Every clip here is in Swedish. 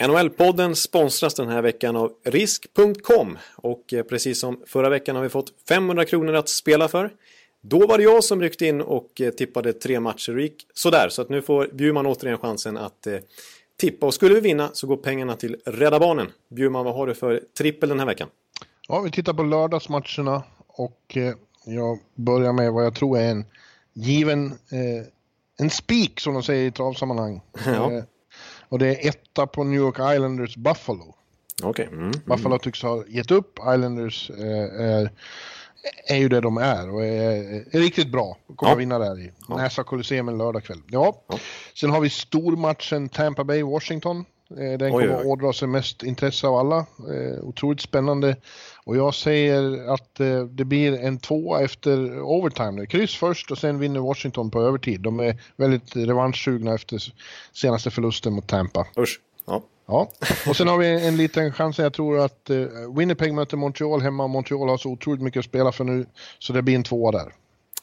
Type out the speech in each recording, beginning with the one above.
NHL-podden sponsras den här veckan av risk.com och eh, precis som förra veckan har vi fått 500 kronor att spela för. Då var det jag som ryckte in och eh, tippade tre matcher och gick sådär så att nu får Bjurman återigen chansen att eh, tippa och skulle vi vinna så går pengarna till Rädda Barnen. Bjurman, vad har du för trippel den här veckan? Ja, vi tittar på lördagsmatcherna och jag börjar med vad jag tror är en given en spik som de säger i travsammanhang. Ja. Och det är etta på New York Islanders Buffalo. Okay. Mm, mm. Buffalo tycks ha gett upp. Islanders eh, är, är ju det de är och är, är riktigt bra. Kommer ja. vinna där i ja. Nasa Colosseum en lördagkväll. Ja. ja. Sen har vi stormatchen Tampa Bay-Washington. Eh, den kommer att ådra sig mest intresse av alla. Eh, otroligt spännande. Och jag säger att eh, det blir en tvåa efter overtime. Kryss först och sen vinner Washington på övertid. De är väldigt revanschsugna efter senaste förlusten mot Tampa. Usch. Ja. Ja, och sen har vi en liten chans. Jag tror att Winnipeg möter Montreal hemma. Montreal har så otroligt mycket att spela för nu. Så det blir en tvåa där.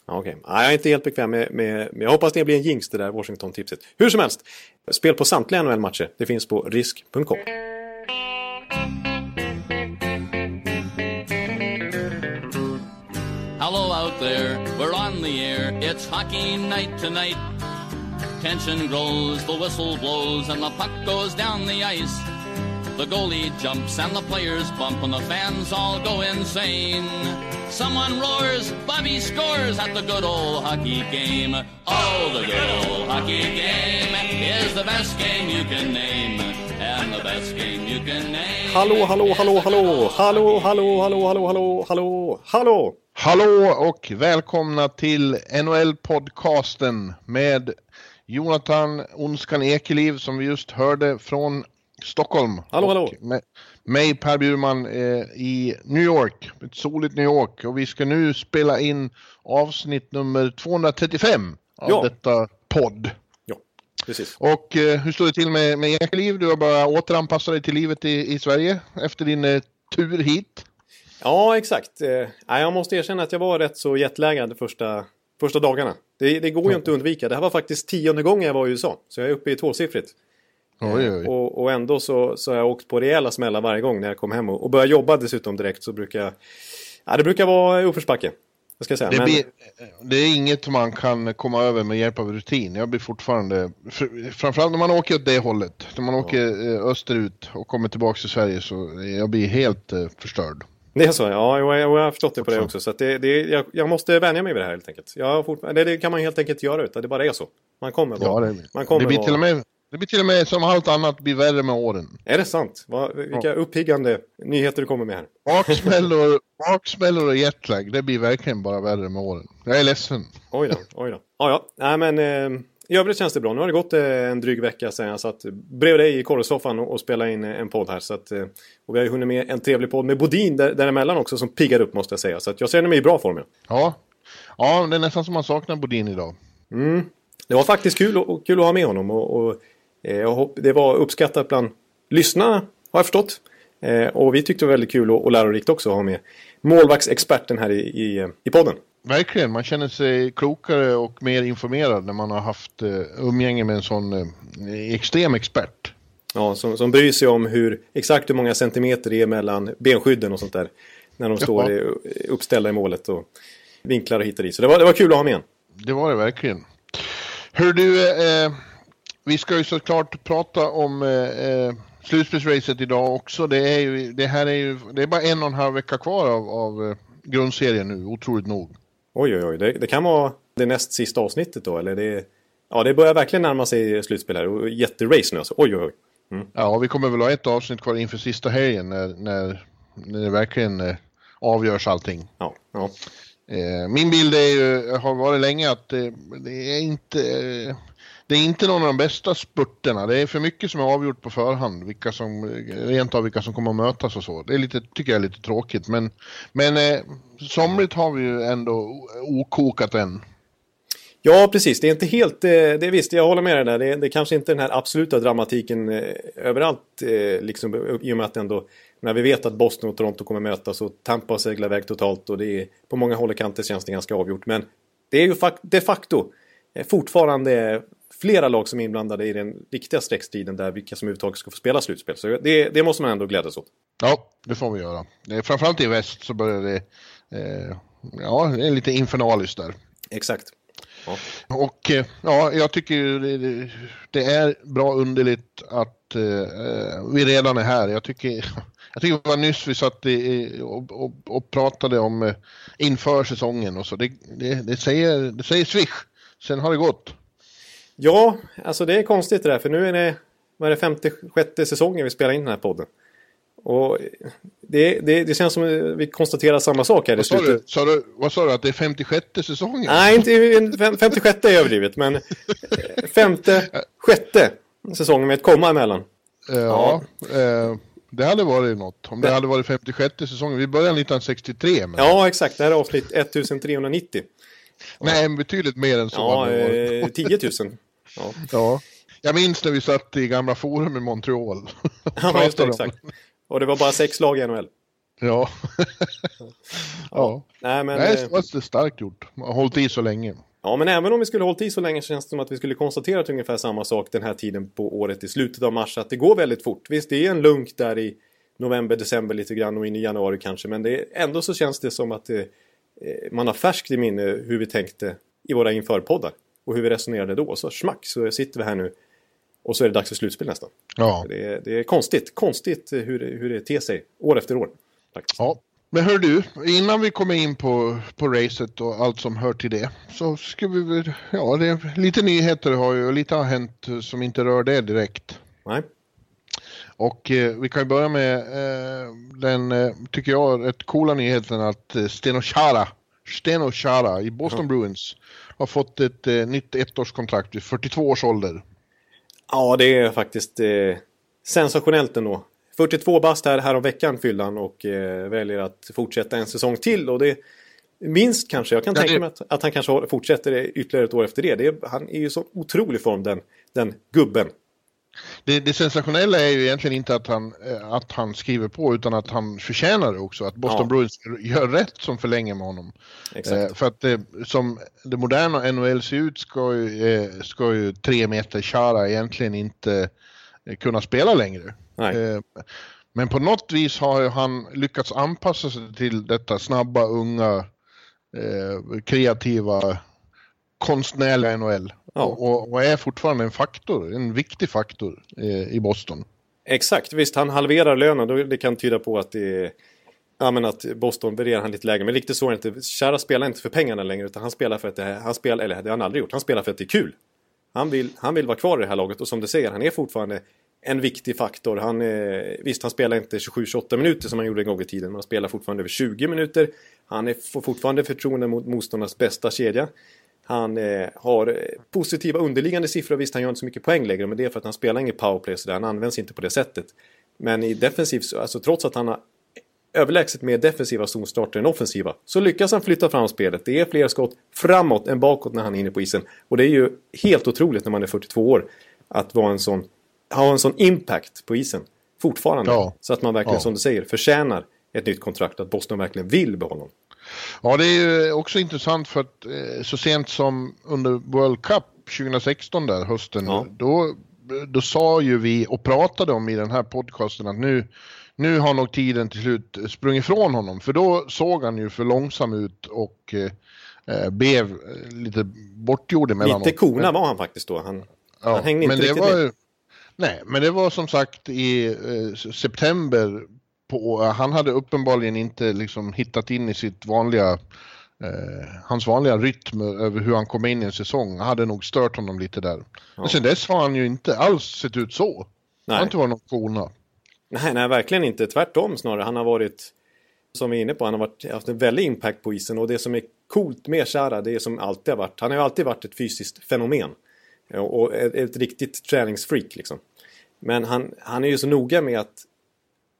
Okej, okay. jag är inte helt bekväm med, med, med jag hoppas det blir en jinx det där Washington-tipset. Hur som helst, spel på samtliga NHL-matcher, det finns på risk.com. Hello out there, we're on the air, it's hockey night tonight. Tension grows, the whistle blows and the puck goes down the ice. The goalie jumps and the players bump and the fans all go insane. Someone roars, Bobby scores at the good old hockey game. Oh, the good old hockey game is the best game you can name. And the best game you can name. Hallå, hallå, hallå, hallå, hallå, hallå, hallå, hallå, hallå, hallå, hallå. Hallå och välkomna till NHL-podcasten med Jonathan Onskan Ekeliv som vi just hörde från Stockholm. Hallå, hallå. Med, mig Per Bjurman eh, i New York, ett soligt New York. Och vi ska nu spela in avsnitt nummer 235 av ja. detta podd. Ja, precis. Och eh, hur står det till med, med Ekeliv? Du har bara återanpassat dig till livet i, i Sverige efter din eh, tur hit. Ja, exakt. Eh, jag måste erkänna att jag var rätt så jetlaggad första, första dagarna. Det, det går ju inte att undvika. Det här var faktiskt tionde gången jag var i USA. Så jag är uppe i tvåsiffrigt. Oj, oj. Och, och, ändå så, så har jag åkt på rejäla smällar varje gång när jag kom hem och, och börjar jobba dessutom direkt så brukar jag... Ja, det brukar vara uppförsbacke. Det, Men... blir, det är inget man kan komma över med hjälp av rutin. Jag blir fortfarande, framförallt när man åker åt det hållet, när man åker ja. Eh, österut och kommer tillbaka till Sverige så jag blir helt uh, förstörd. Det är så? Ja, jag, jag har förstått det på det också. Så det, det, jag, jag, måste vänja mig vid det här helt enkelt. Jag fort, det, det, kan man helt enkelt göra utan det bara är så. Man kommer vara... Ja, det, man kommer det blir till och med det blir till och med som allt annat blir värre med åren. Är det sant? Va, vilka ja. uppiggande nyheter du kommer med här. Baksmällor, baksmällor och jetlag, det blir verkligen bara värre med åren. Jag är ledsen. Oj då, oj då. Ja, ja. Nej, men eh, i övrigt känns det bra. Nu har det gått eh, en dryg vecka sedan jag satt bredvid dig i korrsoffan och, och spelade in eh, en podd här. Så att, eh, och vi har ju hunnit med en trevlig podd med Bodin där, däremellan också som piggar upp måste jag säga. Så att jag känner mig i bra form. Ja. ja, det är nästan som man saknar Bodin idag. Mm. Det var faktiskt kul, och, kul att ha med honom. och, och det var uppskattat bland lyssnarna har jag förstått. Eh, och vi tyckte det var väldigt kul och lärorikt också att ha med målvaktsexperten här i, i, i podden. Verkligen, man känner sig klokare och mer informerad när man har haft umgänge med en sån extrem expert. Ja, som, som bryr sig om hur, exakt hur många centimeter det är mellan benskydden och sånt där. När de står ja. uppställda i målet och vinklar och hit och dit. Så det var, det var kul att ha med en. Det var det verkligen. Hör du, eh, vi ska ju såklart prata om eh, eh, slutspelsracet idag också. Det, är ju, det här är ju det är bara en och en halv vecka kvar av, av eh, grundserien nu, otroligt nog. Oj, oj, oj. Det, det, kan vara det näst sista avsnittet då, eller det... Ja, det börjar verkligen närma sig slutspel här jätterace nu alltså. Oj, oj, oj. Mm. Ja, vi kommer väl ha ett avsnitt kvar inför sista helgen när, när, när det verkligen eh, avgörs allting. Ja, ja. Eh, min bild är ju, har varit länge att eh, det är inte det är inte någon av de bästa spurterna. Det är för mycket som är avgjort på förhand. Vilka som, rent av vilka som kommer att mötas och så. Det är lite, tycker jag är lite tråkigt. Men, men eh, somligt har vi ju ändå okokat än. Ja, precis. Det är inte helt... Eh, det är visst, jag håller med dig där. Det är, det är kanske inte den här absoluta dramatiken eh, överallt. Eh, liksom, I och med att ändå... När vi vet att Boston och Toronto kommer mötas och Tampa seglar iväg totalt och det är på många håll och kanter känns det ganska avgjort. Men det är ju de facto eh, fortfarande flera lag som är inblandade i den riktiga streckstriden där vilka som överhuvudtaget ska få spela slutspel. Så det, det måste man ändå glädjas åt. Ja, det får vi göra. Framförallt i väst så börjar det, eh, ja, det är lite infernaliskt där. Exakt. Ja. Och eh, ja, jag tycker det, det är bra underligt att eh, vi redan är här. Jag tycker, jag tycker det var nyss vi satt i, och, och, och pratade om eh, inför säsongen och så. Det, det, det, säger, det säger swish. Sen har det gått. Ja, alltså det är konstigt det där för nu är det, vad är det, femte, sjätte säsongen vi spelar in den här podden. Och det, det, det känns som vi konstaterar samma sak här vad i slutet. Du, sa du, vad sa du, att det är 56 säsongen? Nej, inte 56 är överdrivet, men eh, femte, sjätte säsongen med ett komma emellan. Ja, ja. Eh, det hade varit något. Om det, det hade varit 56 säsongen. Vi började 1963. Men... Ja, exakt. Det här är avsnitt 1390. Nej, betydligt mer än så. Ja, eh, 10 000. Ja. ja. Jag minns när vi satt i gamla forum i Montreal. ja, just det, exakt. Och det var bara sex lag i NHL. Ja. ja. Nej, men... Nej, det var starkt gjort. Hållit i så länge. Ja, men även om vi skulle hållit i så länge så känns det som att vi skulle konstatera att ungefär samma sak den här tiden på året i slutet av mars. Att det går väldigt fort. Visst, det är en lunk där i november, december lite grann och in i januari kanske. Men det är, ändå så känns det som att det, eh, man har färskt i minne hur vi tänkte i våra införpoddar. Och hur vi resonerade då. Så smack så sitter vi här nu och så är det dags för slutspel nästan. Ja. Det är, det är konstigt, konstigt hur, hur det ter sig år efter år. Faktiskt. Ja, men hör du, innan vi kommer in på, på racet och allt som hör till det så ska vi väl, ja, det är, lite nyheter har ju, lite har hänt som inte rör det direkt. Nej. Och eh, vi kan ju börja med eh, den, eh, tycker jag, rätt coola nyheten att eh, Steno Chara, Steno Chara i Boston ja. Bruins har fått ett eh, nytt ettårskontrakt vid 42 års ålder. Ja, det är faktiskt eh, sensationellt ändå. 42 bast här, här om veckan fyllde han och eh, väljer att fortsätta en säsong till. Och det Minst kanske. Jag kan ja, tänka det... mig att, att, han kanske fortsätter ytterligare ett år efter det. det är, han är ju så otrolig form den, den gubben. Det, det sensationella är ju egentligen inte att han, eh, att han skriver på utan att han förtjänar det också. Att Boston ja. Bruins gör rätt som förlänger med honom. Eh, för att det, som det moderna NHL ser ut ska ju, eh, ska ju tre meter Chara egentligen inte eh, kunna spela längre. Eh, men på något vis har han lyckats anpassa sig till detta snabba, unga, eh, kreativa, konstnärliga NHL. Ja. Och, och, är fortfarande en faktor, en viktig faktor eh, i Boston. Exakt, visst han halverar lönen, det kan tyda på att det är Ja men att Boston värderar han lite lägre. Men riktigt så är det inte. Kära spelar inte för pengarna längre utan han spelar för att det är, han spelar, eller det har han aldrig gjort. Han spelar för att det är kul. Han vill, han vill vara kvar i det här laget och som du säger, han är fortfarande en viktig faktor. Han, eh, visst, han spelar inte 27-28 minuter som han gjorde en gång i tiden. Men han spelar fortfarande över 20 minuter. Han är, får fortfarande förtroende mot motståndarnas bästa kedja. Han eh, har eh, positiva underliggande siffror. Visst, han gör inte så mycket poäng längre. Men det är för att han spelar inget powerplay så där. Han används inte på det sättet. Men i defensiv, alltså trots att han har överlägset mer defensiva zonstarter än offensiva så lyckas han flytta fram spelet. Det är fler skott framåt än bakåt när han är inne på isen. Och det är ju helt otroligt när man är 42 år att vara en sån, ha en sån impact på isen fortfarande. Ja. Så att man verkligen, ja. som du säger, förtjänar ett nytt kontrakt. Att Boston verkligen vill behålla honom. Ja, det är ju också intressant för att eh, så sent som under World Cup 2016 där hösten, ja. då, då sa ju vi och pratade om i den här podcasten att nu, nu har nog tiden till slut sprungit ifrån honom. För då såg han ju för långsam ut och eh, eh blev lite bortgjord emellanåt. Lite kona var han faktiskt då. Han, ja, han hängde inte men det riktigt var, med. Nej, men det var som sagt i eh, september på, han hade uppenbarligen inte liksom hittat in i sitt vanliga eh, hans vanliga rytm över hur han kom in i en säsong hade nog stört honom lite där. Ja. Men sen dess har han ju inte alls sett ut så. Nej. Han har inte varit någon kona. Nej, nej, verkligen inte. Tvärtom snarare. Han har varit, som vi är inne på, han har varit, haft en väldig impact på isen. Och det som är coolt med Chara, det är som alltid har varit, han har ju alltid varit ett fysiskt fenomen. Och ett, ett riktigt träningsfreak liksom. Men han, han är ju så noga med att,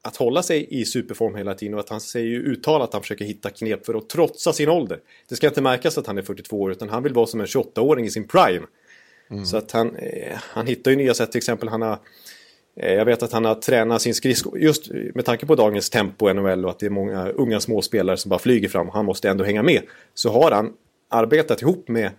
att hålla sig i superform hela tiden och att han säger ju uttalat att han försöker hitta knep för att trotsa sin ålder. Det ska inte märkas att han är 42 år utan han vill vara som en 28-åring i sin prime. Mm. Så att han, eh, han hittar ju nya sätt, till exempel han har Eh, jag vet att han har tränat sin skridsko, just med tanke på dagens tempo i NHL och att det är många unga småspelare som bara flyger fram och han måste ändå hänga med. Så har han arbetat ihop med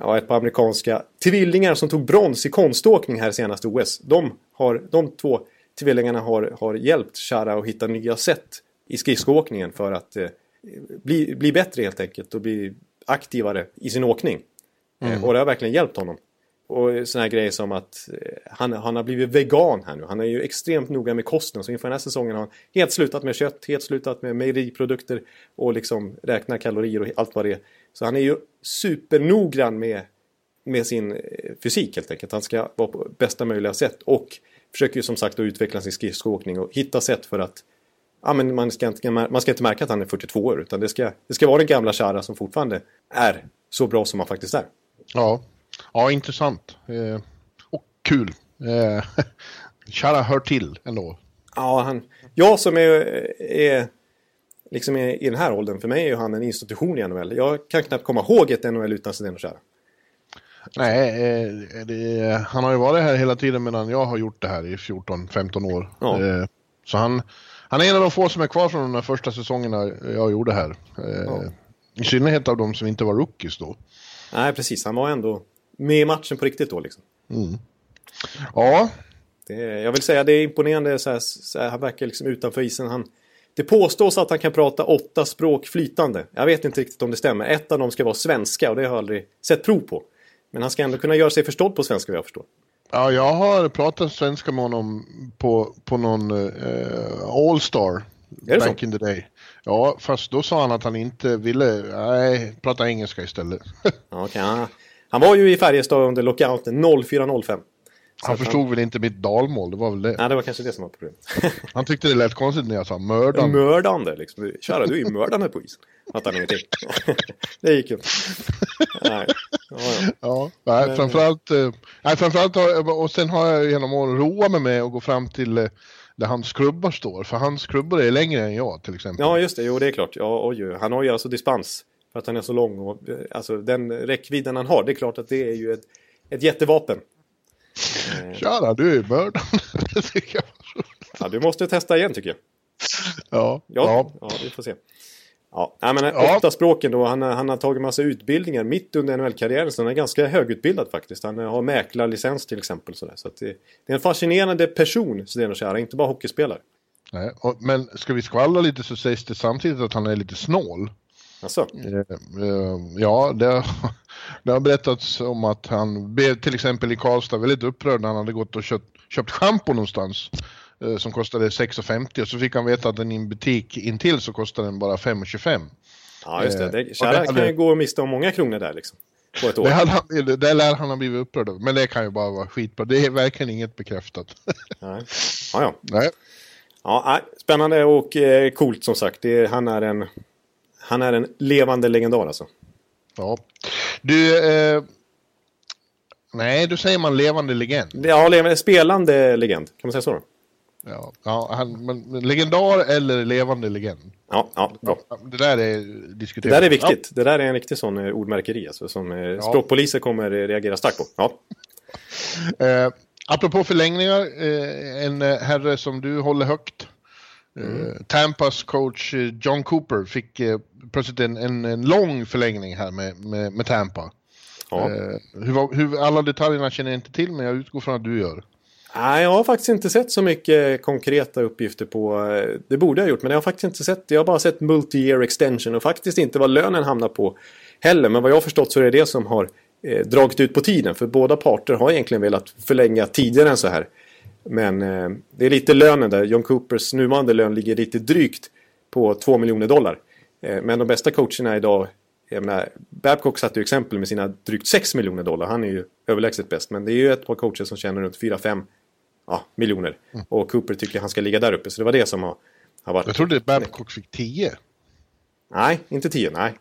ja, ett par amerikanska tvillingar som tog brons i konståkning här senaste OS. De, har, de två tvillingarna har, har hjälpt Chara att hitta nya sätt i skridskoåkningen för att eh, bli, bli bättre helt enkelt och bli aktivare i sin åkning. Eh, mm. och det har verkligen hjälpt honom. Och sådana här grejer som att eh, han, han har blivit vegan här nu. Han är ju extremt noga med kosten. Så inför den här säsongen har han helt slutat med kött, helt slutat med mejeriprodukter och liksom räknar kalorier och allt vad det är. Så han är ju supernoggrann med, med sin eh, fysik helt enkelt. Han ska vara på bästa möjliga sätt. Och försöker ju som sagt att utveckla sin skridskoåkning och hitta sätt för att ja, men man, ska inte, man ska inte märka att han är 42 år. Utan det ska, det ska vara den gamla Chara som fortfarande är så bra som han faktiskt är. Ja, ja intressant. Eh, och kul. Eh, hör till ändå. Ja, han, jag som är, är liksom i, den här åldern, för mig är ju han en institution i NHL. Jag kan knappt komma ihåg ett NHL utan Zdeno Chara. Nej, eh, det, han har ju varit här hela tiden medan jag har gjort det här i 14-15 år. Ja. Eh, så han, han är en av de få som är kvar från de där första säsongerna jag gjorde här. Eh, ja. I synnerhet av de som inte var rookies då. Nej, precis. Han var ändå med i matchen på riktigt då liksom. Mm. Ja. Det, jag vill säga det är imponerande. Så här, så här, han verkar liksom utanför isen. Han, det påstås att han kan prata åtta språk flytande. Jag vet inte riktigt om det stämmer. Ett av dem ska vara svenska och det har jag aldrig sett prov på. Men han ska ändå kunna göra sig förstådd på svenska vad jag förstår. Ja, jag har pratat svenska med honom på, på någon uh, All-Star. Back så? in the day. Ja, fast då sa han att han inte ville, nej, prata engelska istället. okay, han, han var ju i Färjestad under lockouten 04.05. Han förstod han... väl inte mitt dalmål, det var väl det. Nej, det var kanske det som var problemet. han tyckte det lät konstigt när jag sa mördande. Mördande, liksom. Kära, du är ju mördande på isen. Fattar ingenting. det gick ju Nej. Ja, ja. ja nej, Men... framförallt, eh, nej, framförallt och sen har jag genom åren roat mig med att gå fram till eh, där hans klubbar står. För hans klubbar är längre än jag till exempel. Ja, just det. Jo, det är klart. Ja, oj, han har ju alltså dispens för att han är så lång. Och, eh, alltså den räckvidden han har, det är klart att det är ju ett, ett jättevapen. Tjena, du är mördaren. ja, du måste testa igen tycker jag. Ja. Ja, ja. ja vi får se. Ja, nej, men ja. åtta språken då. Han, han har tagit massa utbildningar mitt under NHL-karriären. Så han är ganska högutbildad faktiskt. Han har mäklarlicens till exempel. Så, så det, det, är en fascinerande person, Zdeno Chara, inte bara hockeyspelare. Nej, och, men ska vi skvallra lite så sägs det samtidigt att han är lite snål. Alltså. Ja, det har, det har berättats om att han blev till exempel i Karlstad väldigt upprörd när han hade gått och köpt, köpt schampo någonstans eh, som kostade 6,50 och så fick han veta att den i en butik intill så kostade den bara 5,25. Ja, just det. det Kära kan ju gå och mista om många kronor där liksom. På ett år. Det, hade, det lär han ha blivit upprörd över. Men det kan ju bara vara skitbra. Det är verkligen inget bekräftat. Nej. Ja, ja. Nej. Ja, spännande och eh, coolt som sagt. Det, han är en han är en levande legendar alltså. Ja. Du, eh, nej, då säger man levande legend. Ja, levande, spelande legend. Kan man säga så då? Ja, ja han, men, legendar eller levande legend? Ja, ja, bra. Det där är diskuterat. Det där är viktigt. Ja. Det där är en riktig sån eh, ordmärkeri alltså, som eh, ja. språkpoliser kommer reagera starkt på. Ja. eh, apropå förlängningar, eh, en eh, herre som du håller högt Mm. Tampas coach eh, John Cooper fick eh, plötsligt en, en, en, lång förlängning här med, med, med Tampa. Ja. hur, hur, alla detaljerna känner jag inte till, men jag utgår från att du gör. Nej, jag har faktiskt inte sett så mycket konkreta uppgifter på... Eh, det borde jag ha gjort, men jag har faktiskt inte sett... Jag har bara sett multi-year extension och faktiskt inte vad lönen hamnar på heller. Men vad jag har förstått så är det det som har eh, dragit ut på tiden. För båda parter har egentligen velat förlänga tidigare än så här. Men eh, det är lite lönen där. John Coopers nuvarande lön ligger lite drygt på 2 miljoner dollar. Eh, men de bästa coacherna idag, jag menar, Babcock satte ju exempel med sina drygt 6 miljoner dollar. Han är ju överlägset bäst. Men det är ju ett par coacher som tjänar runt 4-5 ja, miljoner. Mm. Och Cooper tycker han ska ligga där uppe. Så det var det som har, har varit... Jag trodde Babcock fick 10. Nej, inte 10, nej.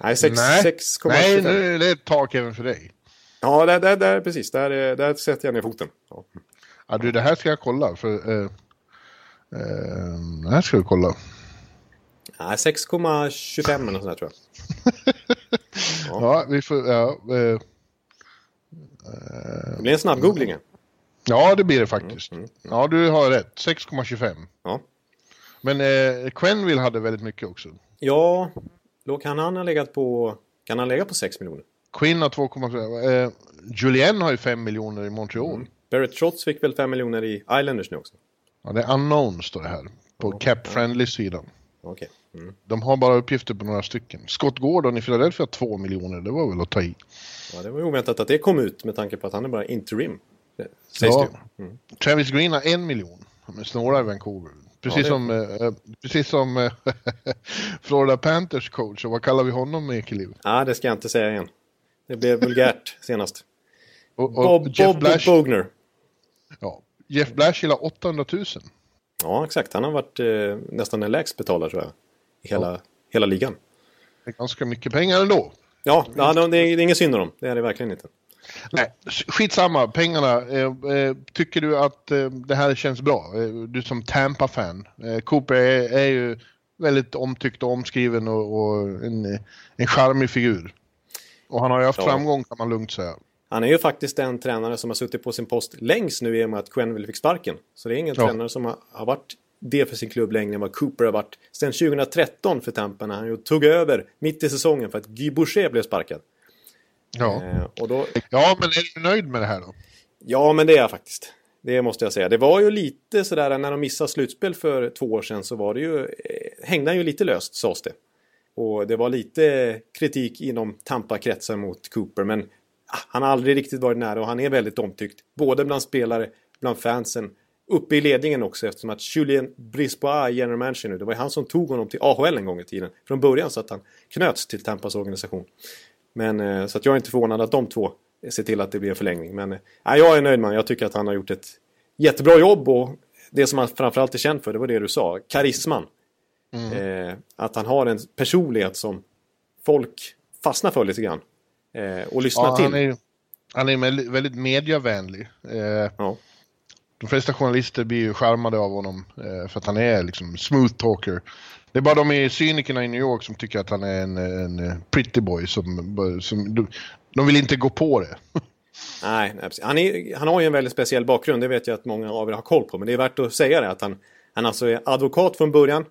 Nej, 6,25. Nej, nej det är ett tak även för dig. Ja, där, där, där, precis. Där, där sätter jag ner foten. Ja. Ja, du, det här ska jag kolla. För, eh, eh, det här ska vi kolla. Ja, 6,25 eller sånt där tror jag. ja. ja, vi får... Ja, eh, det blir en snabb googling. Ja, det blir det faktiskt. Mm, mm, mm. Ja, du har rätt. 6,25. Ja. Men eh, Quenville hade väldigt mycket också. Ja, kan han ha legat på... Kan han lägga på 6 miljoner? Quinn har 2,5. Eh, Julien har ju 5 miljoner i Montreal. Mm. Barrett Trotz fick väl 5 miljoner i Islanders nu också? Ja, det är unknown står det här. På oh, Cap Friendly-sidan. Okay. Mm. De har bara uppgifter på några stycken. Scott Gordon i Philadelphia 2 miljoner, det var väl att ta i. Ja, det var ju oväntat att det kom ut med tanke på att han är bara interim. Sägs ja. Mm. Travis Green har en miljon, men snålar i Vancouver. Precis ja, som, eh, precis som eh, Florida Panthers coach, och vad kallar vi honom Ekeliv? Ja, det ska jag inte säga igen. Det blev vulgärt senast. Och, och Bob, Jeff Bob Blash, Bogner. Ja, Jeff Blash gillar 800 000. Ja, exakt. Han har varit eh, nästan den lägst betalare tror jag. I hela, ja. hela ligan. Det är ganska mycket pengar ändå. Ja, ja det, är, det är ingen synd om dem. Det är det verkligen inte. Nej, skitsamma, pengarna. Eh, eh, tycker du att eh, det här känns bra? Eh, du som Tampa-fan. Eh, Cooper är, är, ju väldigt omtyckt och omskriven och, och en, en charmig figur. Och han har ju haft ja. framgång kan man lugnt säga. Han är ju faktiskt den tränare som har suttit på sin post längst nu i och med att Quenneville fick sparken. Så det är ingen ja. tränare som har, har, varit det för sin klubb längre än vad Cooper har varit sedan 2013 för Tampa när han tog över mitt i säsongen för att Guy Boucher blev sparkad. Ja. Eh, och då... ja, men är du nöjd med det här då? Ja, men det är jag faktiskt. Det måste jag säga. Det var ju lite sådär när de missade slutspel för två år sedan så var det ju, eh, hängde han ju lite löst sades det. Och det var lite kritik inom Tampa-kretsar mot Cooper men ah, han har aldrig riktigt varit nära och han är väldigt omtyckt. Både bland spelare, bland fansen, uppe i ledningen också eftersom att Julien Brisbois general manager nu. Det var han som tog honom till AHL en gång i tiden. Från början så att han knöts till Tampas organisation. Men eh, så att jag är inte förvånad att de två ser till att det blir en förlängning. Men äh, jag är nöjd med Jag tycker att han har gjort ett jättebra jobb och det som han framförallt är känd för, det var det du sa, karisman. Mm. Eh, att han har en personlighet som folk fastnar för lite grann. Eh, och lyssnar ja, till. Han är, han är väldigt mediavänlig. Eh, ja. De flesta journalister blir ju charmade av honom eh, för att han är liksom smooth talker. Det är bara de i cynikerna i New York som tycker att han är en, en eh, pretty boy som, eh, som de vill inte gå på det. Nej, nej han, är, han har ju en väldigt speciell bakgrund, det vet jag att många av er har koll på. Men det är värt att säga det att han, han alltså är advokat från början.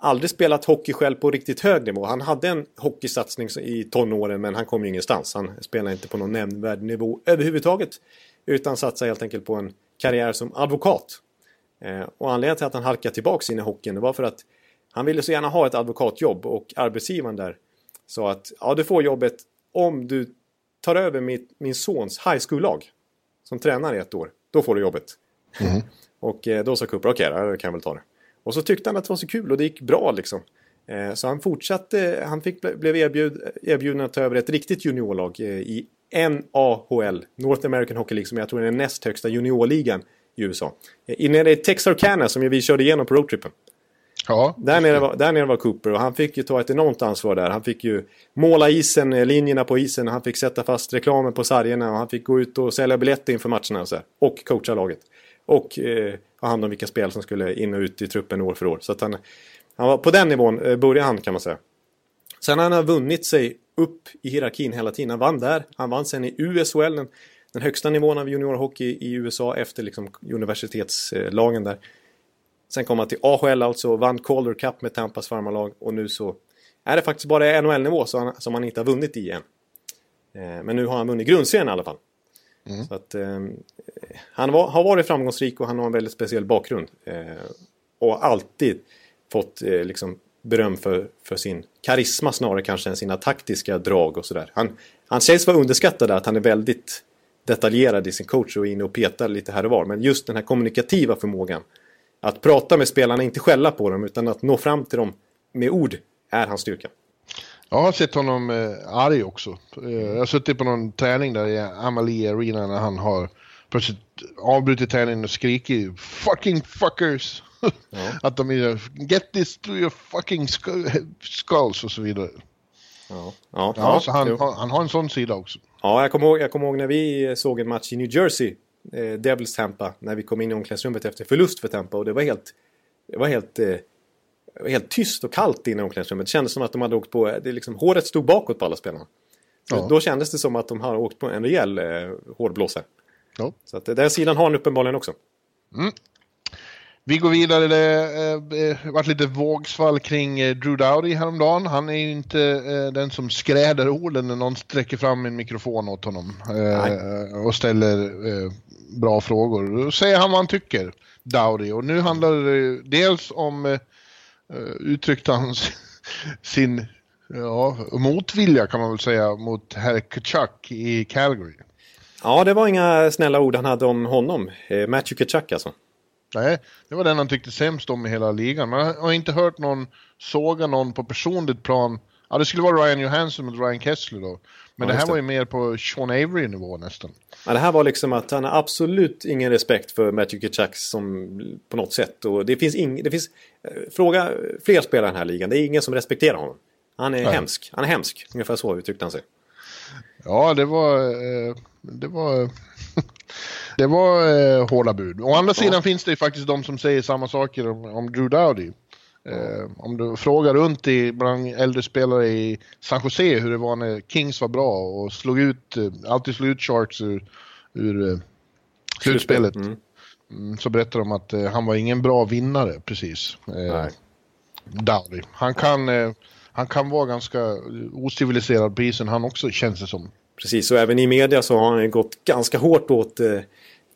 Aldrig spelat hockey själv på riktigt hög nivå. Han hade en hockeysatsning i tonåren men han kom ju ingenstans. Han spelade inte på någon nämnvärd nivå överhuvudtaget. Utan satsade helt enkelt på en karriär som advokat. Eh, och anledningen till att han halkade tillbaka in i hockeyn var för att han ville så gärna ha ett advokatjobb och arbetsgivaren där sa att ja, du får jobbet om du tar över mitt, min sons high school-lag som tränare i ett år. Då får du jobbet. Mm. och eh, då sa Cooper, okej, okay, då kan jag väl ta det. Och så tyckte han att det var så kul och det gick bra liksom. Eh, så han fortsatte, han fick, blev erbjud, erbjuden att ta över ett riktigt juniorlag i NAHL, North American Hockey League, som jag tror är den näst högsta juniorligan i USA. Eh, nere i Texarkana som vi körde igenom på roadtrippen. Ja, där, nere var, där nere var Cooper och han fick ju ta ett enormt ansvar där. Han fick ju måla isen, eh, linjerna på isen, han fick sätta fast reklamen på sargerna och han fick gå ut och sälja biljetter inför matcherna och, så här, och coacha laget. Och eh, ha hand om vilka spel som skulle in och ut i truppen år för år. Så att han, han var på den nivån eh, började han kan man säga. Sen har han vunnit sig upp i hierarkin hela tiden. Han vann där, han vann sen i USHL, den, den högsta nivån av juniorhockey i USA efter liksom universitetslagen där. Sen kom han till AHL alltså, vann Calder Cup med Tampas farmarlag och nu så är det faktiskt bara NHL-nivå som han inte har vunnit i än. Eh, men nu har han vunnit grundserien i alla fall. Mm. Så att, eh, han var, har varit framgångsrik och han har en väldigt speciell bakgrund. Eh, och alltid fått eh, liksom, beröm för, för sin karisma snarare kanske än sina taktiska drag och sådär. Han, han sägs vara underskattad att han är väldigt detaljerad i sin coach och inne och petar lite här och var. Men just den här kommunikativa förmågan att prata med spelarna, inte skälla på dem, utan att nå fram till dem med ord är hans styrka. Jag har sett honom eh, arg också. Eh, jag har suttit på någon träning där i Amalie Arena när han har plötsligt avbrutit träningen och skrikit fucking fuckers. Ja. att de är get this to your fucking skulls och så vidare. Ja, ja, ja, så han, han, har en sån sida också. Ja, jag kommer ihåg, jag kommer ihåg när vi såg en match i New Jersey eh, Devils Tampa när vi kom in i omklädningsrummet efter förlust för Tampa och det var helt, det var helt, eh, helt tyst och kallt inne i omklädningsrummet. Det kändes som att de hade åkt på, det liksom, håret stod bakåt på alla spelarna. Ja. Då kändes det som att de hade åkt på en rejäl eh, hårblåsare. Ja. Så att den sidan har han uppenbarligen också. Mm. Vi går vidare. Det eh, varit lite vågsvall kring eh, Drew Dowdy häromdagen. Han är ju inte eh, den som skräder orden när någon sträcker fram en mikrofon åt honom eh, och ställer eh, bra frågor. Då säger han vad han tycker, Dowdy. Och nu handlar det dels om, eh, uttryckte han sin ja, motvilja kan man väl säga mot herr Kachuk i Calgary. Ja, det var inga snälla ord han hade om honom. Eh, Matthew Kachuk alltså. Nej, det var den han tyckte sämst om i hela ligan. Man har inte hört någon såga någon på personligt plan. Ja, det skulle vara Ryan Johansson mot Ryan Kessler då. Men ja, det här var ju mer på Sean Avery-nivå nästan. Ja, det här var liksom att han har absolut ingen respekt för Matthew Kitchak som på något sätt. Och det finns ing, det finns, eh, fråga fler spelare i den här ligan, det är ingen som respekterar honom. Han är Nej. hemsk, han är hemsk, ungefär så uttryckte han sig. Ja, det var, eh, det var Det var eh, hårda bud. Å andra sidan finns det ju faktiskt de som säger samma saker om, om Drew Dowdy. Eh, om du frågar runt i, bland äldre spelare i San Jose hur det var när Kings var bra och slog ut, eh, alltid slog ut Sharks ur, ur eh, slutspelet. Mm. Mm, så berättar de att eh, han var ingen bra vinnare precis. Eh, Dowdy. Han kan, eh, han kan vara ganska ociviliserad på isen han också känns det som. Precis, och även i media så har han gått ganska hårt åt eh,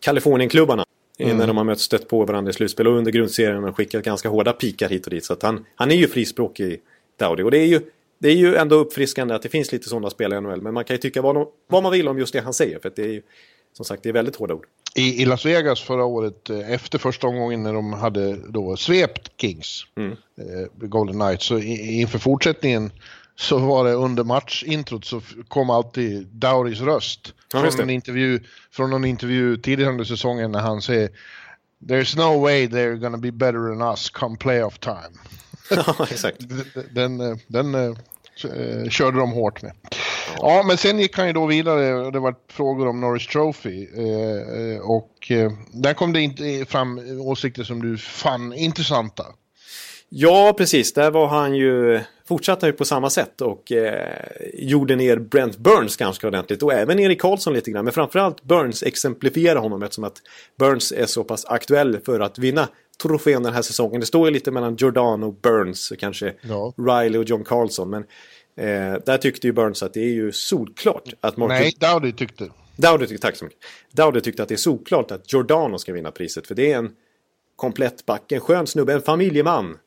Kalifornienklubbarna. Mm. När de har mötts stött på varandra i slutspel och under grundserien och skickat ganska hårda pikar hit och dit. Så att han, han är ju frispråkig, Dowdy. Och det är ju, det är ju ändå uppfriskande att det finns lite sådana spelare i NHL. Men man kan ju tycka vad, vad man vill om just det han säger. För det är ju, som sagt, det är väldigt hårda ord. I, I, Las Vegas förra året, eh, efter första omgången när de hade då svept Kings, mm. eh, Golden Knights, så inför fortsättningen så var det under matchintrot så kom alltid Dowrys röst. Ja, från, en intervju, från någon intervju tidigare under säsongen när han säger There's no way they're gonna be better than us come playoff time. ja, exakt. Den, den, den uh, körde de hårt med. Ja. ja, men sen gick han ju då vidare och det var frågor om Norris Trophy. Uh, och uh, där kom det inte fram åsikter som du fann intressanta. Ja, precis. Där var han ju, fortsatte ju på samma sätt och eh, gjorde ner Brent Burns ganska ordentligt. Och även Erik Karlsson lite grann. Men framförallt Burns exemplifierar honom eftersom att Burns är så pass aktuell för att vinna trofén den här säsongen. Det står ju lite mellan Jordan och Burns, kanske ja. Riley och John Carlson. Men eh, där tyckte ju Burns att det är ju solklart att Marcus... Nej, Dowdy tyckte. Dowdy tyckte, tack så mycket. Dowdy tyckte att det är solklart att Giordano ska vinna priset. För det är en komplett back, en skön snubbe, en familjeman.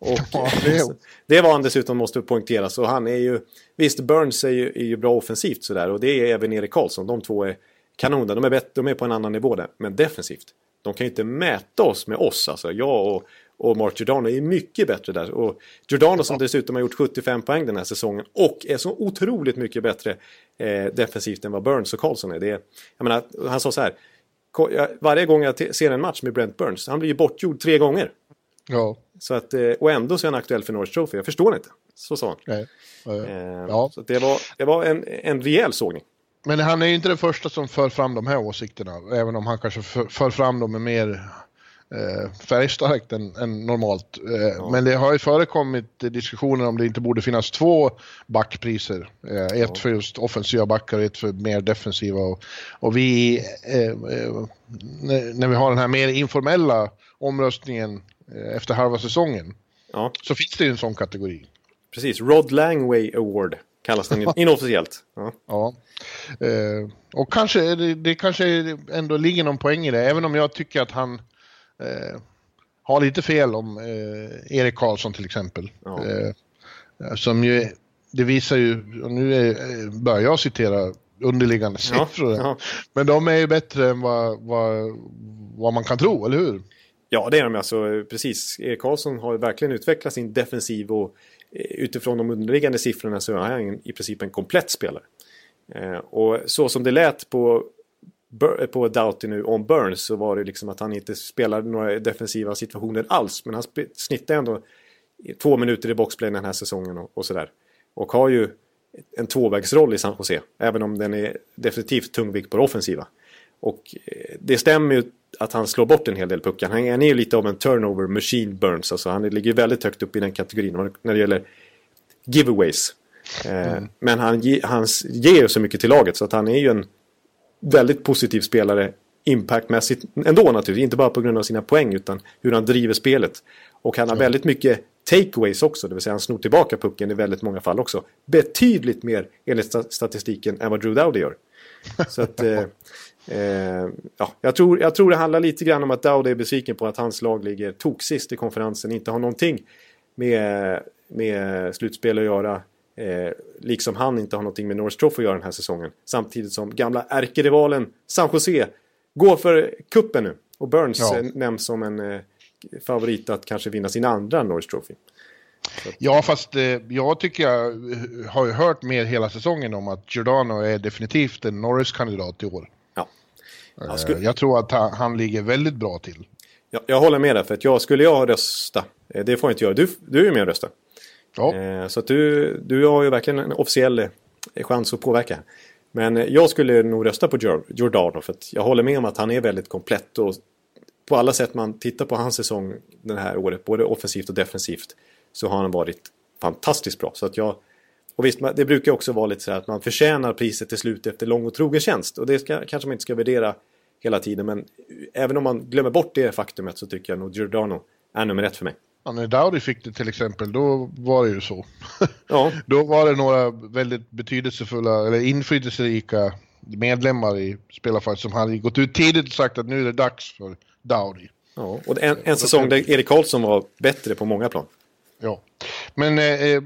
Och ja, det, det var han dessutom måste poängteras. Och han är ju, visst Burns är ju, är ju bra offensivt sådär och det är även Erik Karlsson. De två är kanon De är, bättre, de är på en annan nivå där. Men defensivt, de kan ju inte mäta oss med oss. Alltså jag och, och Mark Giordano är mycket bättre där. Och Giordano som dessutom har gjort 75 poäng den här säsongen och är så otroligt mycket bättre eh, defensivt än vad Burns och Karlsson är. Det är jag menar, han sa så här. Varje gång jag ser en match med Brent Burns, han blir ju bortgjord tre gånger. Ja. Så att, eh, och ändå så är han aktuell för Norris Trophy. Jag förstår inte. Så sa han. Nej. Eh, ja. Så det var, det var en, en rejäl sågning. Men han är ju inte den första som för fram de här åsikterna. Även om han kanske för, för fram dem med mer eh, färgstarkt än, än normalt. Eh, ja. Men det har ju förekommit diskussioner om det inte borde finnas två backpriser. Eh, ett ja. för just offensiva backar och ett för mer defensiva. Och, och vi, eh, eh, när vi har den här mer informella omröstningen Eh, efter halva säsongen. Ja. Så finns det ju en sån kategori. Precis, Rod Langway Award kallas den inofficiellt. Ja. ja. Eh, och kanske, det, det kanske ändå ligger någon poäng i det, även om jag tycker att han eh, har lite fel om eh, Erik Karlsson till exempel. Ja. Eh, som ju, det visar ju, och nu är, eh, börjar jag citera underliggande siffror. Ja, Men de är ju bättre än vad, vad, vad man kan tro, eller hur? Ja, det är de alltså. Precis. Erik Karlsson har verkligen utvecklat sin defensiv och eh, utifrån de underliggande siffrorna så är han i princip en komplett spelare. Eh, och så som det lät på, eh, på Doughty nu om Burns så var det liksom att han inte spelade några defensiva situationer alls. Men han snittade ändå två minuter i boxplay den här säsongen och, och sådär. Och har ju en tvåvägsroll i San Jose. Även om den är definitivt tungvikt på det offensiva. Och det stämmer ju att han slår bort en hel del puckar. Han, är ju lite av en turnover machine Burns. Alltså han ligger väldigt högt upp i den kategorin när det gäller giveaways. Eh, mm. Men han, han ger så mycket till laget så att han är ju en väldigt positiv spelare impactmässigt ändå naturligtvis. Inte bara på grund av sina poäng utan hur han driver spelet. Och han har ja. väldigt mycket takeaways också, det vill säga han snor tillbaka pucken i väldigt många fall också. Betydligt mer enligt statistiken än vad Drew Dowdy gör. Så att, eh, eh, ja, jag, tror, jag tror det handlar lite grann om att Dowdy är besviken på att hans lag ligger toksist i konferensen, inte har någonting med, med slutspel att göra. Eh, liksom han inte har någonting med Norris Trophy att göra den här säsongen. Samtidigt som gamla ärkerivalen San Jose går för kuppen nu. Och Burns ja. Eh, nämns som en eh, favorit att kanske vinna sin andra Norris Trophy. Ja, fast eh, jag tycker jag har ju hört mer hela säsongen om att Giordano är definitivt en Norris-kandidat i år. Ja. Jag, skulle... jag tror att han, han, ligger väldigt bra till. Ja, jag håller med dig, för att jag, skulle jag rösta, det får jag inte göra, du, du är ju med och röstar. Ja. Eh, så att du, du har ju verkligen en officiell eh, chans att påverka. Men eh, jag skulle nog rösta på Giordano för att jag håller med om att han är väldigt komplett och på alla sätt man tittar på hans säsong den här året, både offensivt och defensivt, så har han varit fantastiskt bra. Så att jag, och visst, det brukar också vara lite så att man förtjänar priset till slut efter lång och trogen tjänst. Och det ska, kanske man inte ska värdera hela tiden, men även om man glömmer bort det faktumet så tycker jag nog Giordano är nummer ett för mig. Ja, när Dowdy fick det till exempel, då var det ju så. Ja. då var det några väldigt betydelsefulla, eller inflytelserika medlemmar i spelarfacket som hade gått ut tidigt och sagt att nu är det dags för Dowdy. Ja, och en, en säsong där Erik Karlsson var bättre på många plan. Ja, men eh, eh,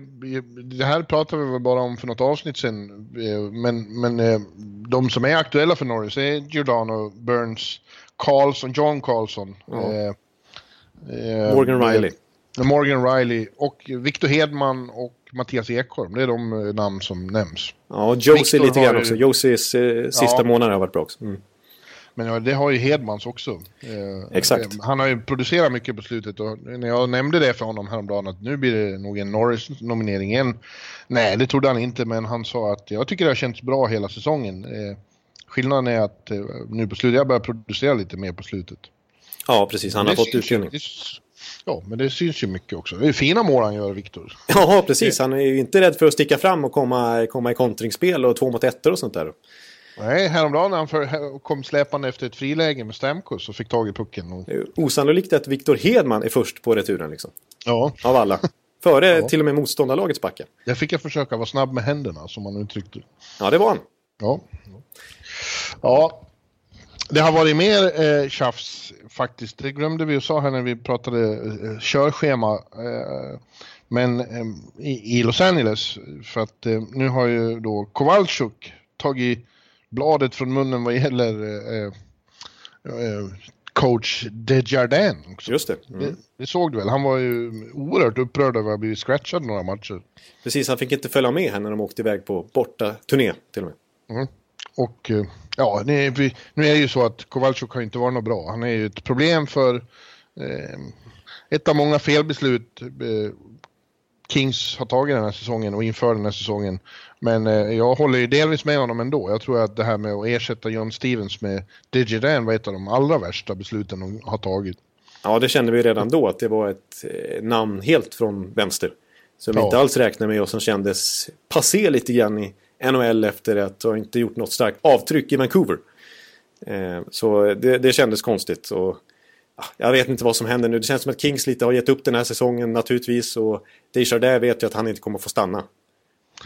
det här pratade vi väl bara om för något avsnitt sen. Eh, men men eh, de som är aktuella för Norris är Giordano, Burns, Karlsson, John Karlsson. Ja. Eh, Morgan Riley. Morgan Riley och Victor Hedman och Mattias Ekholm. Det är de namn som nämns. Ja, Josie lite grann också. Josies sista ja. månader har varit bra också. Mm. Men ja, det har ju Hedmans också. Eh, Exakt. Eh, han har ju producerat mycket på slutet och när jag nämnde det för honom häromdagen att nu blir det nog en Norris-nominering igen. Nej, det trodde han inte, men han sa att jag tycker det har känts bra hela säsongen. Eh, skillnaden är att eh, nu på slutet, jag börjar producera lite mer på slutet. Ja, precis. Han har fått utdelning. Ja, men det syns ju mycket också. Det är fina mål han gör, Viktor. Ja, precis. Han är ju inte rädd för att sticka fram och komma, komma i kontringsspel och två mot ettor och sånt där. Nej, häromdagen när han för, kom släpande efter ett friläge med Stamkos och fick tag i pucken. Och... Osannolikt att Viktor Hedman är först på returen liksom. Ja. Av alla. Före ja. till och med motståndarlagets backar. Jag fick jag försöka vara snabb med händerna, som man uttryckte Ja, det var han. Ja. Ja, det har varit mer eh, tjafs faktiskt. Det glömde vi att säga här när vi pratade eh, körschema. Eh, men eh, i, i, Los Angeles, för att eh, nu har ju då Kowalczuk tagit bladet från munnen vad gäller eh, eh, coach Desjardins. Också. Just det. Mm. det. det. såg du väl? Han var ju oerhört upprörd över att ha blivit scratchad några matcher. Precis, han fick inte följa med här när de åkte iväg på borta turné till och med. Mm. Och eh, ja, nu är det ju så att Kowalczyk har inte varit något bra. Han är ju ett problem för eh, ett av många felbeslut eh, Kings har tagit den här säsongen och inför den här säsongen. Men eh, jag håller ju delvis med honom ändå. Jag tror att det här med att ersätta John Stevens med Digidan var ett av de allra värsta besluten de har tagit. Ja, det kände vi redan då att det var ett eh, namn helt från vänster. Som vi ja. inte alls räknade med och som kändes passé lite grann i NHL efter att ha inte gjort något starkt avtryck i Vancouver. Eh, så det, det kändes konstigt. Och, jag vet inte vad som händer nu. Det känns som att Kings lite har gett upp den här säsongen naturligtvis. Och Desjardins vet ju att han inte kommer få stanna.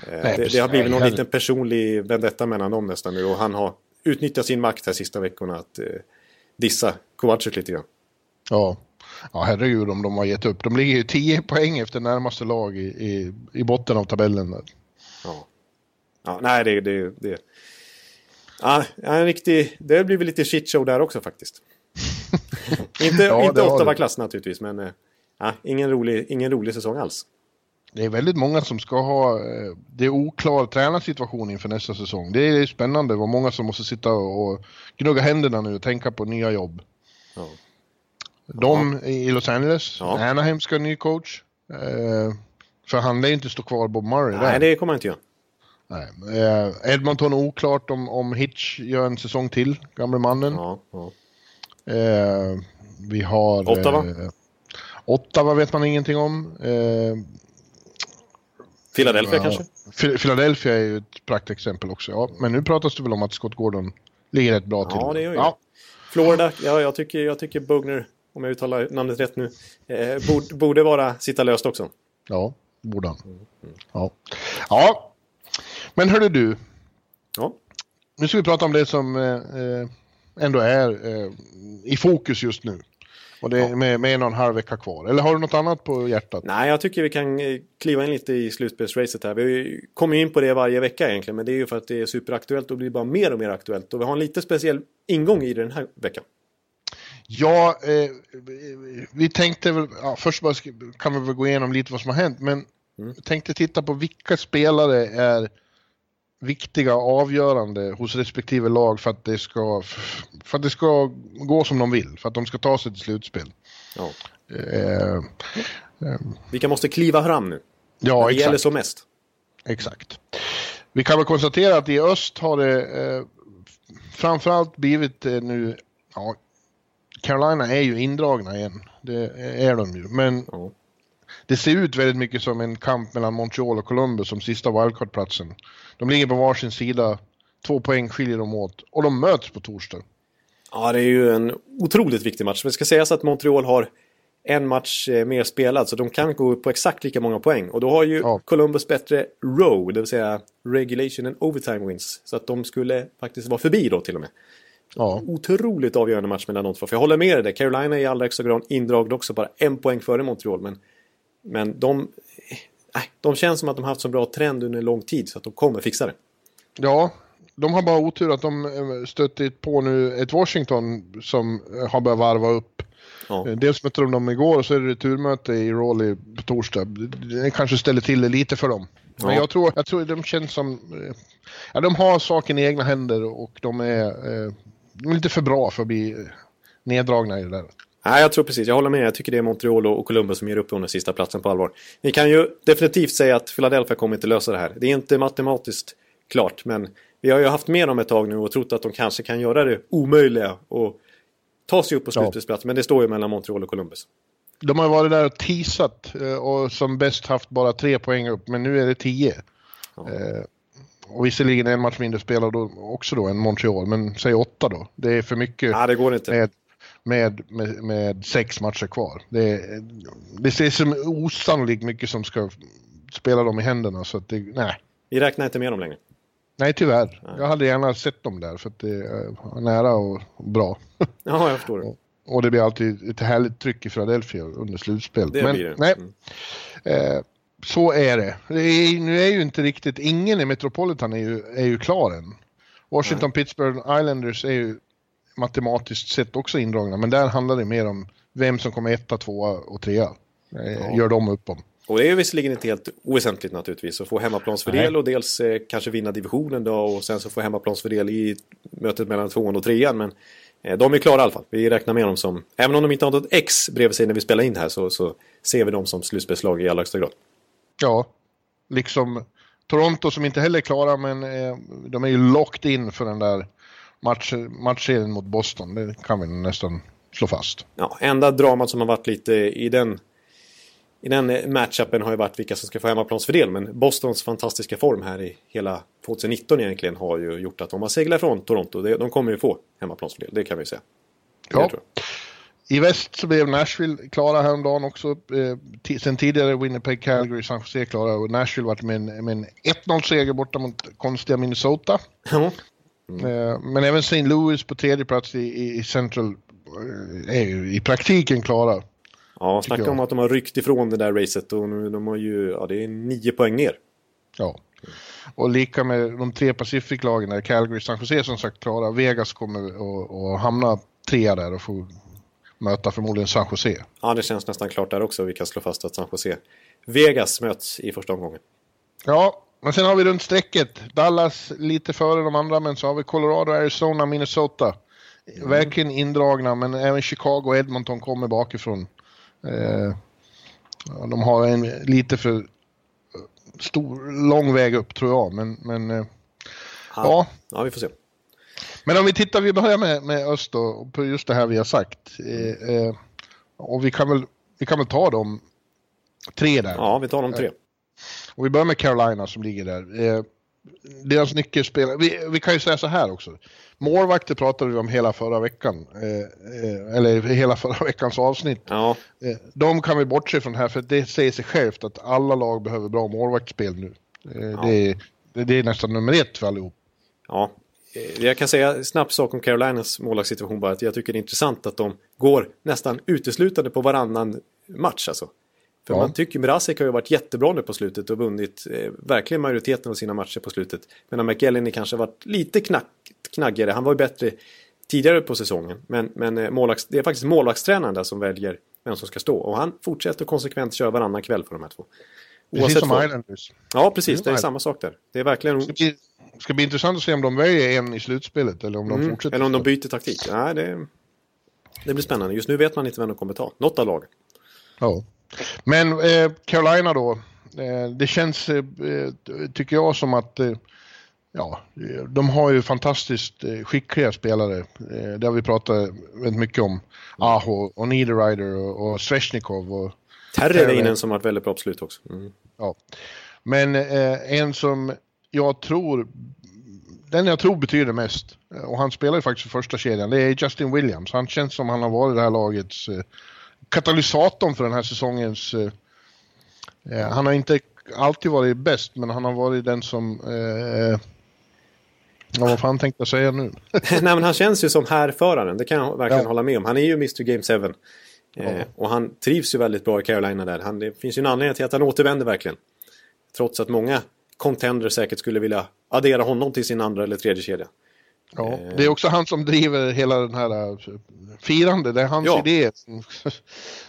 Eh, Nej, det, det, har blivit någon liten personlig vendetta mellan dem nästan nu. Och han har utnyttjat sin makt här sista veckorna att eh, dissa Kovacic lite grann. Ja. ja, herregud om de har gett upp. De ligger ju 10 poäng efter närmaste lag i, i, i botten av tabellen. Där. Ja. Ja, nej, det... det, det. Ja, en riktig... Det blir väl lite shitshow där också faktiskt. inte ja, inte Ottawa-klass naturligtvis, men ja, ingen, rolig, ingen rolig säsong alls. Det är väldigt många som ska ha... Eh, det är oklar tränarsituation inför nästa säsong. Det är spännande vad många som måste sitta och gnugga händerna nu och tänka på nya jobb. Ja. De ja. i Los Angeles, ja. Anaheim ska ha ny coach. Eh, för han lär inte stå kvar Bob Murray Nej, där. det kommer han inte göra. Nej. Edmonton oklart om, om Hitch gör en säsong till, gamle mannen. Ja, ja. Eh, vi har... Ottawa? Eh, Ottawa vet man ingenting om. Eh, Philadelphia ja, kanske? Philadelphia är ju ett praktexempel också. Ja, men nu pratas det väl om att Scott Gordon ligger rätt bra till. Ja, det gör ju. Ja. Florida, ja, jag tycker, jag tycker Bugner, om jag uttalar namnet rätt nu, eh, borde, borde vara sitta löst också. Ja, borde han. Ja. ja, men hörru du. Ja. Nu ska vi prata om det som eh, eh ändå är eh, i fokus just nu. Och det är med, med en och en halv vecka kvar. Eller har du något annat på hjärtat? Nej, jag tycker vi kan eh, kliva in lite i slutspelsracet här. Vi kommer in på det varje vecka egentligen. Men det är ju för att det är superaktuellt och blir bara mer och mer aktuellt. Och vi har en lite speciell ingång i den här veckan. Ja, eh, vi tänkte väl, ja, först bara kan vi väl gå igenom lite vad som har hänt. Men mm. tänkte titta på vilka spelare är viktiga avgörande hos respektive lag för att det ska, för att det ska gå som de vill, för att de ska ta sig till slutspel. Ja. Eh, eh, Vilka måste kliva fram nu? Ja, det exakt. gäller som mest. Exakt. Vi kan väl konstatera att i öst har det eh, framförallt blivit eh, nu, ja, Carolina är ju indragna igen. Det är de ju, men ja. Det ser ut väldigt mycket som en kamp mellan Montreal och Columbus som sista wildcard-platsen. De ligger på varsin sida, två poäng skiljer dem åt och de möts på torsdag. Ja, det är ju en otroligt viktig match. Men det ska sägas att Montreal har en match eh, mer spelad så de kan gå upp på exakt lika många poäng. Och då har ju ja. Columbus bättre row, det vill säga regulation and overtime wins. Så att de skulle faktiskt vara förbi då till och med. Ja. Otroligt avgörande match mellan de två. För jag håller med dig. Carolina är i allra högsta grad indragna också, bara en poäng före Montreal. Men, men de, äh, de känns som att de haft så bra trend under en lång tid så att de kommer fixa det. Ja, de har bara otur att de eh, stött på nu ett Washington som eh, har börjat varva upp. Ja. Eh, dels mötte de dem igår och så är det returmöte i Raleigh på torsdag. Det kanske ställer till det lite för dem. Men jag, tror, jag tror de känns som... Ja, de har saken i egna händer och de är, de är lite för bra för att bli neddragna i det där. Nej, jag tror precis. Jag håller med. Jag tycker det är Montreal och Columbus som ger upp under sista platsen på allvar. Vi kan ju definitivt säga att Philadelphia kommer inte lösa det här. Det är inte matematiskt klart, men vi har ju haft med dem ett tag nu och trott att de kanske kan göra det omöjliga och ta sig upp på slutspelsplats. Ja. Men det står ju mellan Montreal och Columbus. De har varit där och teasat eh, och som bäst haft bara tre poäng upp, men nu är det tio. Ja. Eh, och visserligen en match mindre spelar då också då än Montreal, men säg åtta då. Det är för mycket. Ja, det går inte. Med, med, med, med sex matcher kvar. Det, det ser som osannolikt mycket som ska spela dem i händerna, så att det, nej. Vi räknar inte med dem längre. Nej, tyvärr. Nej. Jag hade gärna sett dem där för att det är nära och bra. Ja, jag förstår. Och det blir alltid ett härligt tryck i Philadelphia under slutspel. Det Men, blir det. Nej, mm. eh, så är det. det är, nu är ju inte riktigt, ingen i Metropolitan är ju, är ju klar än. Washington, nej. Pittsburgh Islanders är ju matematiskt sett också indragna, men där handlar det mer om vem som kommer etta, tvåa och trea. Eh, ja. Gör de upp om. Och det är visserligen inte helt oväsentligt naturligtvis att få hemmaplansfördel och dels eh, kanske vinna divisionen då och sen så få hemmaplansfördel i mötet mellan tvåan och trean. Men eh, de är klara i alla fall. Vi räknar med dem som, även om de inte har något X bredvid sig när vi spelar in det här så, så ser vi dem som slutspelslag i allra högsta grad. Ja, liksom Toronto som inte heller är klara men eh, de är ju locked in för den där match, matchserien mot Boston. Det kan vi nästan slå fast. Ja, enda dramat som har varit lite i den i den matchupen har ju varit vilka som ska få hemmaplansfördel. Men Bostons fantastiska form här i hela 2019 egentligen har ju gjort att de har seglat från Toronto. De kommer ju få hemmaplansfördel, det kan vi säga. Ja. I väst så blev Nashville klara häromdagen också. Eh, sen tidigare Winnipeg, Calgary, San Jose klara och Nashville varit med en, med en 1-0-seger borta mot konstiga Minnesota. Mm. Eh, men även St. Louis på tredje plats i, i Central eh, är ju i praktiken klara. Ja, snacka om att de har ryckt ifrån det där racet och nu, de har ju, ja det är nio poäng ner. Ja. Och lika med de tre Pacific-lagen, Calgary, San Jose som sagt klara. Vegas kommer att hamna trea där och få möta förmodligen San Jose. Ja, det känns nästan klart där också. Vi kan slå fast att San Jose, Vegas möts i första omgången. Ja, men sen har vi runt strecket. Dallas lite före de andra, men så har vi Colorado, Arizona, Minnesota. Mm. Verkligen indragna, men även Chicago och Edmonton kommer bakifrån. Eh, de har en lite för stor, lång väg upp tror jag, men, men eh, ja. ja. ja. vi får se. Men om vi tittar, vi börjar med, med öst då, på just det här vi har sagt. Eh, eh, och vi kan, väl, vi kan väl ta de tre där. Ja, vi tar de tre. Och vi börjar med Carolina som ligger där. Eh, deras nyckelspelare, vi, vi kan ju säga så här också. Målvakter pratade vi om hela förra veckan, eh, eller hela förra veckans avsnitt. Ja. Eh, de kan vi bortse från här för det säger sig självt att alla lag behöver bra målvaktsspel nu. Eh, ja. det, det, det, är nästan nummer ett för allihop. Ja, Eh, jag kan säga snabbt sak om Carolinas målvaktssituation bara att jag tycker det är intressant att de går nästan uteslutande på varannan match alltså. För ja. man tycker Mrazek har ju varit jättebra nu på slutet och vunnit eh, verkligen majoriteten av sina matcher på slutet. Medan McElhenney kanske varit lite knack, knaggigare. Han var ju bättre tidigare på säsongen. Men, men eh, målvakts, det är faktiskt målvaktstränaren där som väljer vem som ska stå. Och han fortsätter konsekvent köra varannan kväll för de här två. Precis som Islanders. Ja, precis. Det är samma sak där. Det är verkligen... Ska, bli, ska bli intressant att se om de väljer en i slutspelet eller om de mm, fortsätter. Eller om de byter taktik. Nej, det, det blir spännande. Just nu vet man inte vem de kommer ta. Något av lagen. Ja. Men eh, Carolina då. Eh, det känns, eh, tycker jag, som att eh, ja, de har ju fantastiskt eh, skickliga spelare. Eh, det har vi pratat väldigt mycket om. Aho och Niederreiter och, och Sveshnikov och Terreinen som varit väldigt bra på slut också. Mm. Ja. Men eh, en som jag tror, den jag tror betyder mest, eh, och han spelar ju faktiskt i första kedjan, det är Justin Williams. Han känns som han har varit det här lagets eh, katalysatorn för den här säsongens... Eh, eh, han har inte alltid varit bäst, men han har varit den som... Eh, Ja, vad fan tänkte jag säga nu? Nej, men han känns ju som härföraren, det kan jag verkligen ja. hålla med om. Han är ju Mr Game 7. Eh, och han trivs ju väldigt bra i Carolina där. Han, det finns ju en anledning till att han återvänder verkligen. Trots att många contender säkert skulle vilja addera honom till sin andra eller tredje kedja. Ja, eh. det är också han som driver hela den här uh, firande. Det är hans ja. idé som,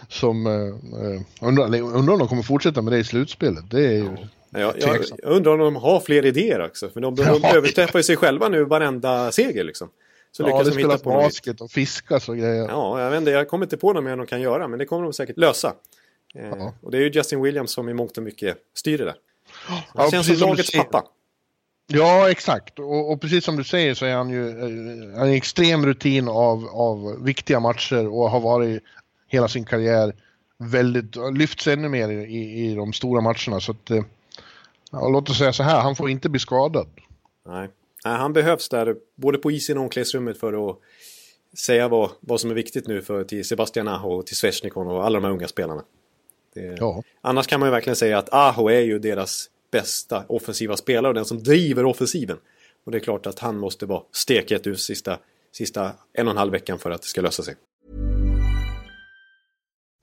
som uh, undrar, undrar om de kommer fortsätta med det i slutspelet. Det är ju ja. jag, jag, jag, undrar om de har fler idéer också. För de, de, de ja. överträffar ju sig själva nu varenda seger liksom. Så ja, det spelas basket och fiskas och grejer. Ja, jag vet inte, jag kommer inte på något mer de kan göra, men det kommer de säkert lösa. Eh, ja. Och det är ju Justin Williams som i mångt och mycket styr det där. Han ja, känns som lagets pappa. Ja, exakt. Och, och, precis som du säger så är han ju eh, en extrem rutin av, av viktiga matcher och har varit hela sin karriär väldigt, lyfts ännu mer i, i de stora matcherna. Så att, eh, ja, låt oss säga så här, han får inte bli skadad. Nej. Nej, han behövs där, både på isen och omklädningsrummet för att säga vad, vad som är viktigt nu för till Sebastian Aho och till Sveshnikon och alla de här unga spelarna. Det, ja. Annars kan man ju verkligen säga att Aho är ju deras bästa offensiva spelare och den som driver offensiven. Och det är klart att han måste vara steket ur sista, sista en och en halv veckan för att det ska lösa sig.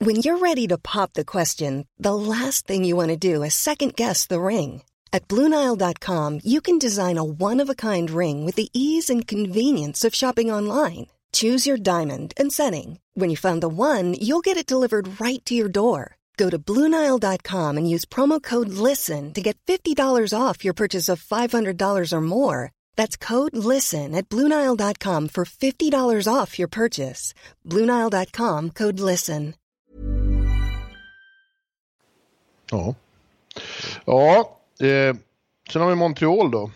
When you're ready to pop the question, the last thing you want to do is second guess the ring. At BlueNile.com you can design a one-of-a-kind ring with the ease and convenience of shopping online. Choose your diamond and setting. When you find the one, you'll get it delivered right to your door. Go to Bluenile.com and use promo code LISTEN to get $50 off your purchase of $500 or more. That's code LISTEN at Bluenile.com for $50 off your purchase. Bluenile.com code LISTEN. Ja. Ja, Eh, sen har vi Montreal då,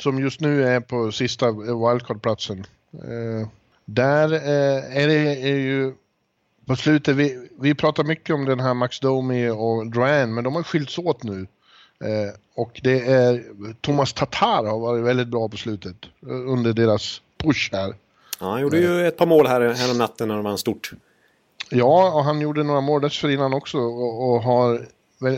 som just nu är på sista wildcard-platsen. Eh, där eh, är det är ju på slutet, vi, vi pratar mycket om den här Max Domi och Duran, men de har skilts åt nu. Eh, och det är Thomas Tatar har varit väldigt bra på slutet eh, under deras push här. Ja, han gjorde ju ett par mål här, här om natten när de vann stort. Ja, och han gjorde några mål dessförinnan också och, och har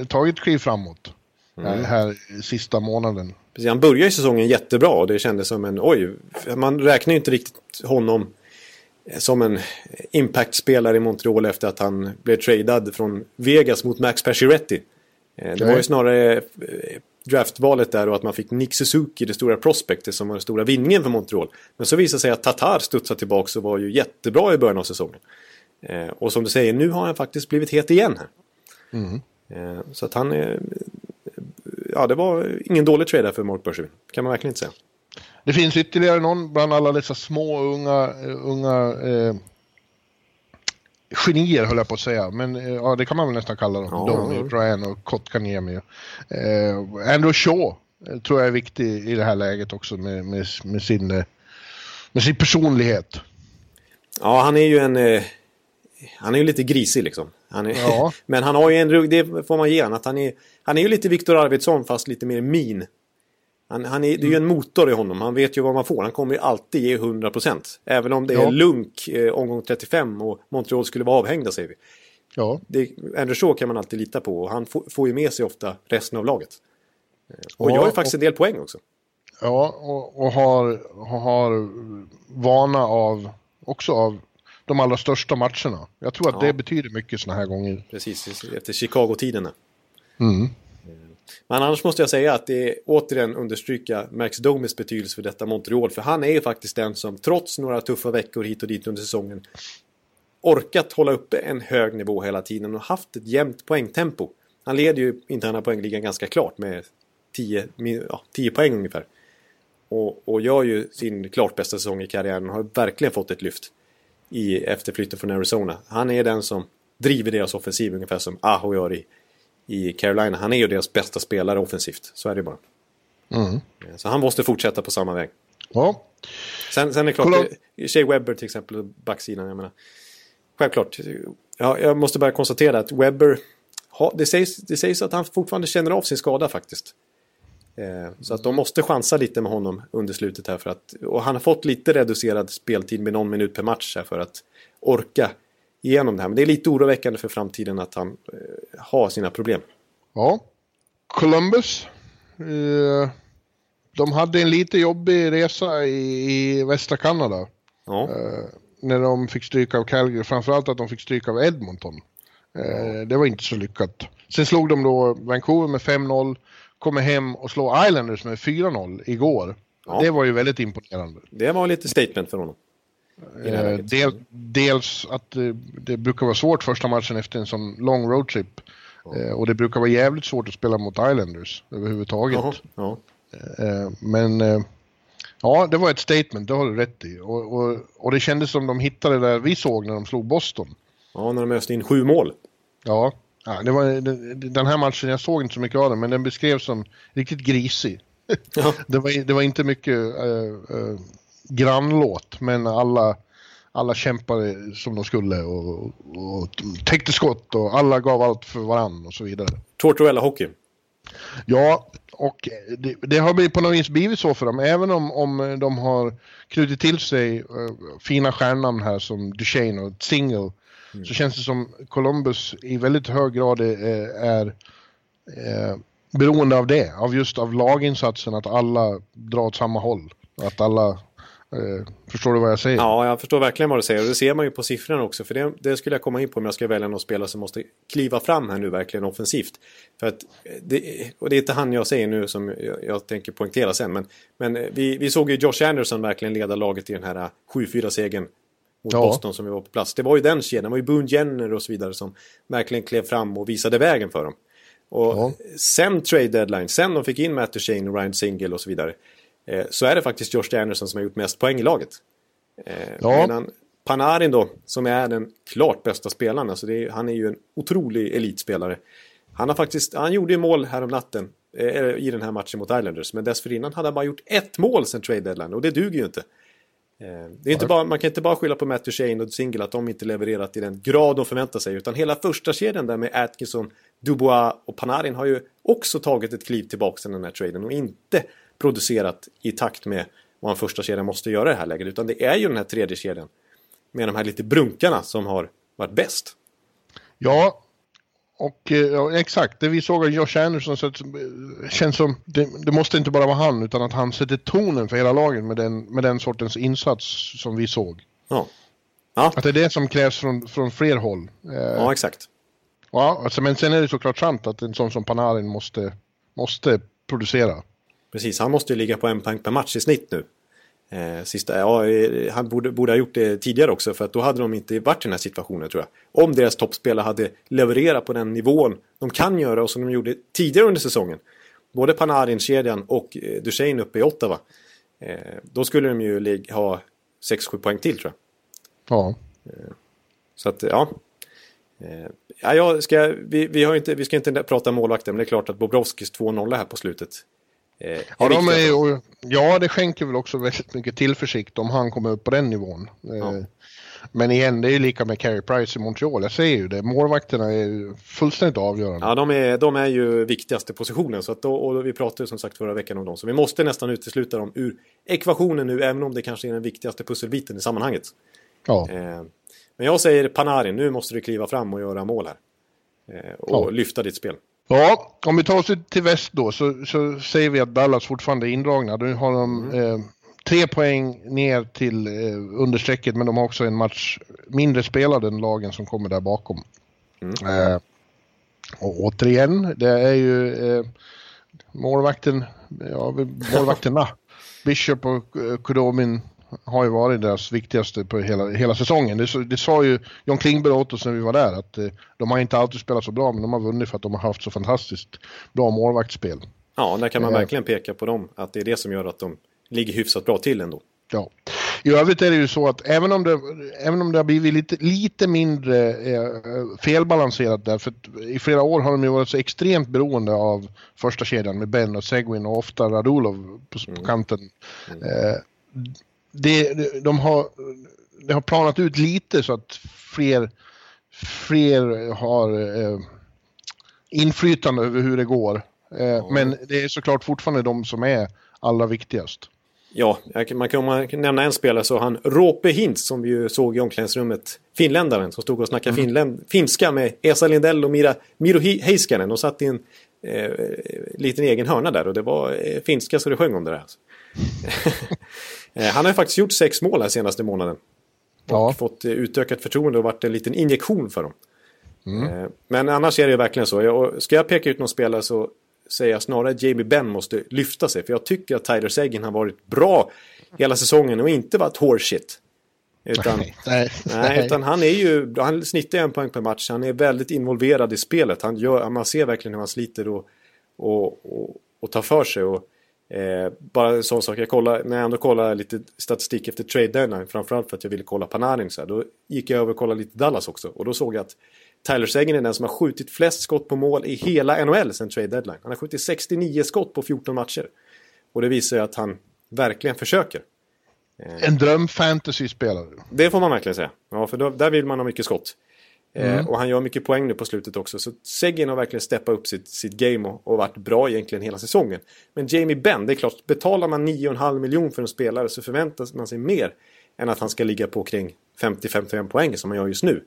tagit kliv framåt mm. här sista månaden. Precis, han började säsongen jättebra och det kändes som en, oj, man räknar ju inte riktigt honom som en impact-spelare i Montreal efter att han blev tradad från Vegas mot Max Pacioretty. Eh, det var ju snarare eh, draftvalet där och att man fick Nick Suzuki, det stora prospectet som var den stora vinningen för Montreal. Men så visade sig att Tatar studsade tillbaka och var ju jättebra i början av säsongen. Eh, och som du säger, nu har han faktiskt blivit het igen här. Mm. Så att han är ja, det var ingen dålig trade för Mark Bergevin. kan man verkligen inte säga. Det finns ytterligare någon bland alla dessa små unga, unga eh, genier höll jag på att säga, men eh, ja, det kan man väl nästan kalla dem. Ja, Domi, ja. Brian och Kotkaniemi. Eh, Andrew Shaw eh, tror jag är viktig i det här läget också med, med, med, sin, eh, med sin personlighet. Ja, han är ju en... Eh, han är ju lite grisig liksom. Han är, ja. men han har ju en... Det får man ge honom. Att han, är, han är ju lite Viktor Arvidsson fast lite mer min. Han, han är, det är ju en motor i honom. Han vet ju vad man får. Han kommer ju alltid ge 100%. Även om det är lunk eh, omgång 35 och Montreal skulle vara avhängda säger vi. Ja. Det, Andrew Shaw kan man alltid lita på och han får, får ju med sig ofta resten av laget. Eh, och ja, gör ju faktiskt och, en del poäng också. Ja, och, och har, har vana av, också av de allra största matcherna. Jag tror att ja. det betyder mycket sådana här gånger. Precis, efter Chicago-tiderna. Mm. Men annars måste jag säga att det är återigen understryka Max Domes betydelse för detta Montreal. För han är ju faktiskt den som trots några tuffa veckor hit och dit under säsongen orkat hålla uppe en hög nivå hela tiden och haft ett jämnt poängtempo. Han leder ju interna poängligan ganska klart med 10, ja, 10 poäng ungefär. Och, och gör ju sin klart bästa säsong i karriären och har verkligen fått ett lyft i efterflytten från Arizona. Han är den som driver deras offensiv ungefär som Aho gör i, i Carolina. Han är ju deras bästa spelare offensivt. Så är det bara. Mm. Så han måste fortsätta på samma väg. Ja. Sen, sen är det klart, Kolla. Shea Webber till exempel, backsidan. Jag menar, självklart. Ja, jag måste bara konstatera att Webber, ha, det, sägs, det sägs att han fortfarande känner av sin skada faktiskt. Eh, så att de måste chansa lite med honom under slutet här för att, och han har fått lite reducerad speltid med någon minut per match här för att orka igenom det här. Men det är lite oroväckande för framtiden att han eh, har sina problem. Ja. Columbus. Eh, de hade en lite jobbig resa i, i västra Kanada. Ja. Eh, när de fick stryka av Calgary. Framförallt att de fick stryka av Edmonton. Eh, det var inte så lyckat. Sen slog de då Vancouver med 5-0. Kommer hem och slår Islanders med 4-0 igår. Ja. Det var ju väldigt imponerande. Det var lite statement för honom. Eh, del, dels att eh, det brukar vara svårt första matchen efter en sån lång roadtrip. Eh, och det brukar vara jävligt svårt att spela mot Islanders överhuvudtaget. Ja. Eh, men ja, det var ett statement, det har du rätt i. Och, och, och, det kändes som de hittade det där vi såg när de slog Boston. Ja, när de öste in sju mål. Ja, ja det var, den här matchen, jag såg inte så mycket av den, men den beskrevs som riktigt grisig. Ja. det, var, det var inte mycket uh, grannlåt, men alla, alla kämpade som de skulle och, och täckte skott och alla gav allt för varann och så vidare. Tortorella Hockey. Ja, och det, det, har på något vis blivit så för dem, även om, om de har knutit till sig uh, fina stjärnnamn här som Duchene och Single, mm. så känns det som Columbus i väldigt hög grad är, är, är beroende av det, av just av laginsatsen, att alla drar åt samma håll. Att alla Eh, förstår du vad jag säger? Ja, jag förstår verkligen vad du säger. Och det ser man ju på siffrorna också. För det, det skulle jag komma in på om jag ska välja någon spelare som måste kliva fram här nu verkligen offensivt. För att det, och det är inte han jag säger nu som jag, jag tänker poängtera sen. Men, men vi, vi såg ju Josh Anderson verkligen leda laget i den här 7-4-segern mot ja. Boston som vi var på plats. Det var ju den kedjan, det var ju Boone Jenner och så vidare som verkligen klev fram och visade vägen för dem. Och ja. sen trade deadline, sen de fick in Matt Duchene Ryan Single och så vidare. Eh, så är det faktiskt Josh Anderson som har gjort mest poäng i laget. Eh, ja. Medan Panarin då, som är den klart bästa spelaren, alltså är, han är ju en otrolig elitspelare. Han, har faktiskt, han gjorde ju mål här om natten eh, i den här matchen mot Islanders, men dessförinnan hade han bara gjort ett mål sen trade deadline och det duger ju inte. Det är inte bara, man kan inte bara skylla på Matthew Shane och Single att de inte levererat i den grad de förväntar sig. Utan hela första kedjan där med Atkinson, Dubois och Panarin har ju också tagit ett kliv tillbaka i den här traden och inte producerat i takt med vad en första kedja måste göra i det här läget. Utan det är ju den här tredje kedjan med de här lite brunkarna som har varit bäst. Ja, och eh, ja, exakt, det vi såg av Josh Anderson så att, känns som, det, det, måste inte bara vara han utan att han sätter tonen för hela laget med den, med den sortens insats som vi såg. Ja. ja. Att det är det som krävs från, från fler håll. Eh, ja, exakt. Ja, alltså, men sen är det såklart sant att en sån som Panarin måste, måste producera. Precis, han måste ju ligga på en poäng per match i snitt nu. Eh, sista, ja, eh, han borde, borde ha gjort det tidigare också för att då hade de inte varit i den här situationen tror jag. Om deras toppspelare hade levererat på den nivån de kan göra och som de gjorde tidigare under säsongen. Både Panarin-kedjan och eh, Duchene uppe i Ottawa. Eh, då skulle de ju ha 6-7 poäng till tror jag. Ja. Eh, så att, ja. Eh, ja, jag ska, vi, vi, har inte, vi ska inte prata målvakter men det är klart att Bobrovskis 2-0 här på slutet Eh, ja, de är ju, ja, det skänker väl också väldigt mycket tillförsikt om han kommer upp på den nivån. Eh, ja. Men igen, det är ju lika med Carey Price i Montreal. Jag säger ju det. Målvakterna är fullständigt avgörande. Ja, de är, de är ju viktigaste positionen. Så att då, och vi pratade som sagt förra veckan om dem. Så vi måste nästan utesluta dem ur ekvationen nu, även om det kanske är den viktigaste pusselbiten i sammanhanget. Ja. Eh, men jag säger Panarin, nu måste du kliva fram och göra mål här. Eh, och ja. lyfta ditt spel. Ja, om vi tar oss till väst då så, så säger vi att Dallas fortfarande är indragna. Nu har de mm. eh, tre poäng ner till eh, understrecket men de har också en match mindre spelad än lagen som kommer där bakom. Mm. Eh, och återigen, det är ju eh, målvakten, ja, målvakterna, Bishop och eh, Kudomin har ju varit deras viktigaste på hela, hela säsongen. Det, det sa ju John Klingberg åt oss när vi var där att eh, de har inte alltid spelat så bra men de har vunnit för att de har haft så fantastiskt bra målvaktsspel. Ja, där kan man eh, verkligen peka på dem. Att det är det som gör att de ligger hyfsat bra till ändå. Ja. I övrigt är det ju så att även om det, även om det har blivit lite, lite mindre eh, felbalanserat där, för i flera år har de ju varit så extremt beroende av första kedjan med Ben och Seguin och ofta Radulov på, mm. på kanten. Mm. Eh, det, de har, det har planat ut lite så att fler, fler har eh, inflytande över hur det går. Eh. Men det är såklart fortfarande de som är allra viktigast. Ja, man kan, man kan nämna en spelare så han Rope Hintz som vi ju såg i omklädningsrummet. Finländaren som stod och snackade mm. finländ, finska med Esa Lindell och Mira, Miro Heiskanen och satt i en eh, liten egen hörna där och det var eh, finska så det sjöng om det där. Eh, han har faktiskt gjort sex mål här senaste månaden. Ja. Och fått eh, utökat förtroende och varit en liten injektion för dem. Mm. Eh, men annars är det verkligen så. ska jag peka ut någon spelare så säger jag snarare att Jamie Benn måste lyfta sig. För jag tycker att Tyler Seguin har varit bra hela säsongen och inte varit horseshit. Utan, nej, nej, nej, utan han är ju, han snittar en poäng per match. Han är väldigt involverad i spelet. Han gör, man ser verkligen hur han sliter och, och, och, och tar för sig. Och, Eh, bara en sån sak, jag kollar, när jag ändå kollar lite statistik efter trade deadline, framförallt för att jag ville kolla Panarin så här, då gick jag över och kollade lite Dallas också. Och då såg jag att Tyler Seguin är den som har skjutit flest skott på mål i hela NHL sen trade deadline. Han har skjutit 69 skott på 14 matcher. Och det visar ju att han verkligen försöker. Eh, en dröm fantasy-spelare. Det får man verkligen säga. Ja, för då, där vill man ha mycket skott. Eh, mm. och han gör mycket poäng nu på slutet också. Så Seguin har verkligen steppat upp sitt, sitt game och, och, varit bra egentligen hela säsongen. Men Jamie Benn, det är klart, betalar man 9,5 miljoner för en spelare så förväntar man sig mer än att han ska ligga på kring 50-51 poäng som han gör just nu.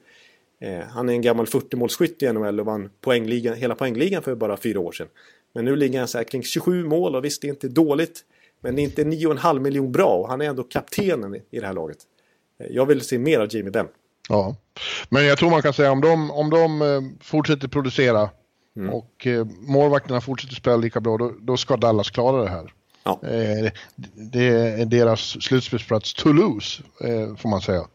Eh, han är en gammal 40-målsskytt i NHL och vann poängligan, hela poängligan för bara fyra år sedan. Men nu ligger han så här kring 27 mål och visst, det är inte dåligt. Men det är inte 9,5 miljoner bra och han är ändå kaptenen i, det här laget. Eh, jag vill se mer av Jamie Benn. Ja, men jag tror man kan säga om de, om de eh, fortsätter producera mm. och eh, målvakterna fortsätter spela lika bra, då, då ska Dallas klara det här. Ja. Eh, det är deras slutspelsplats to lose, får man säga.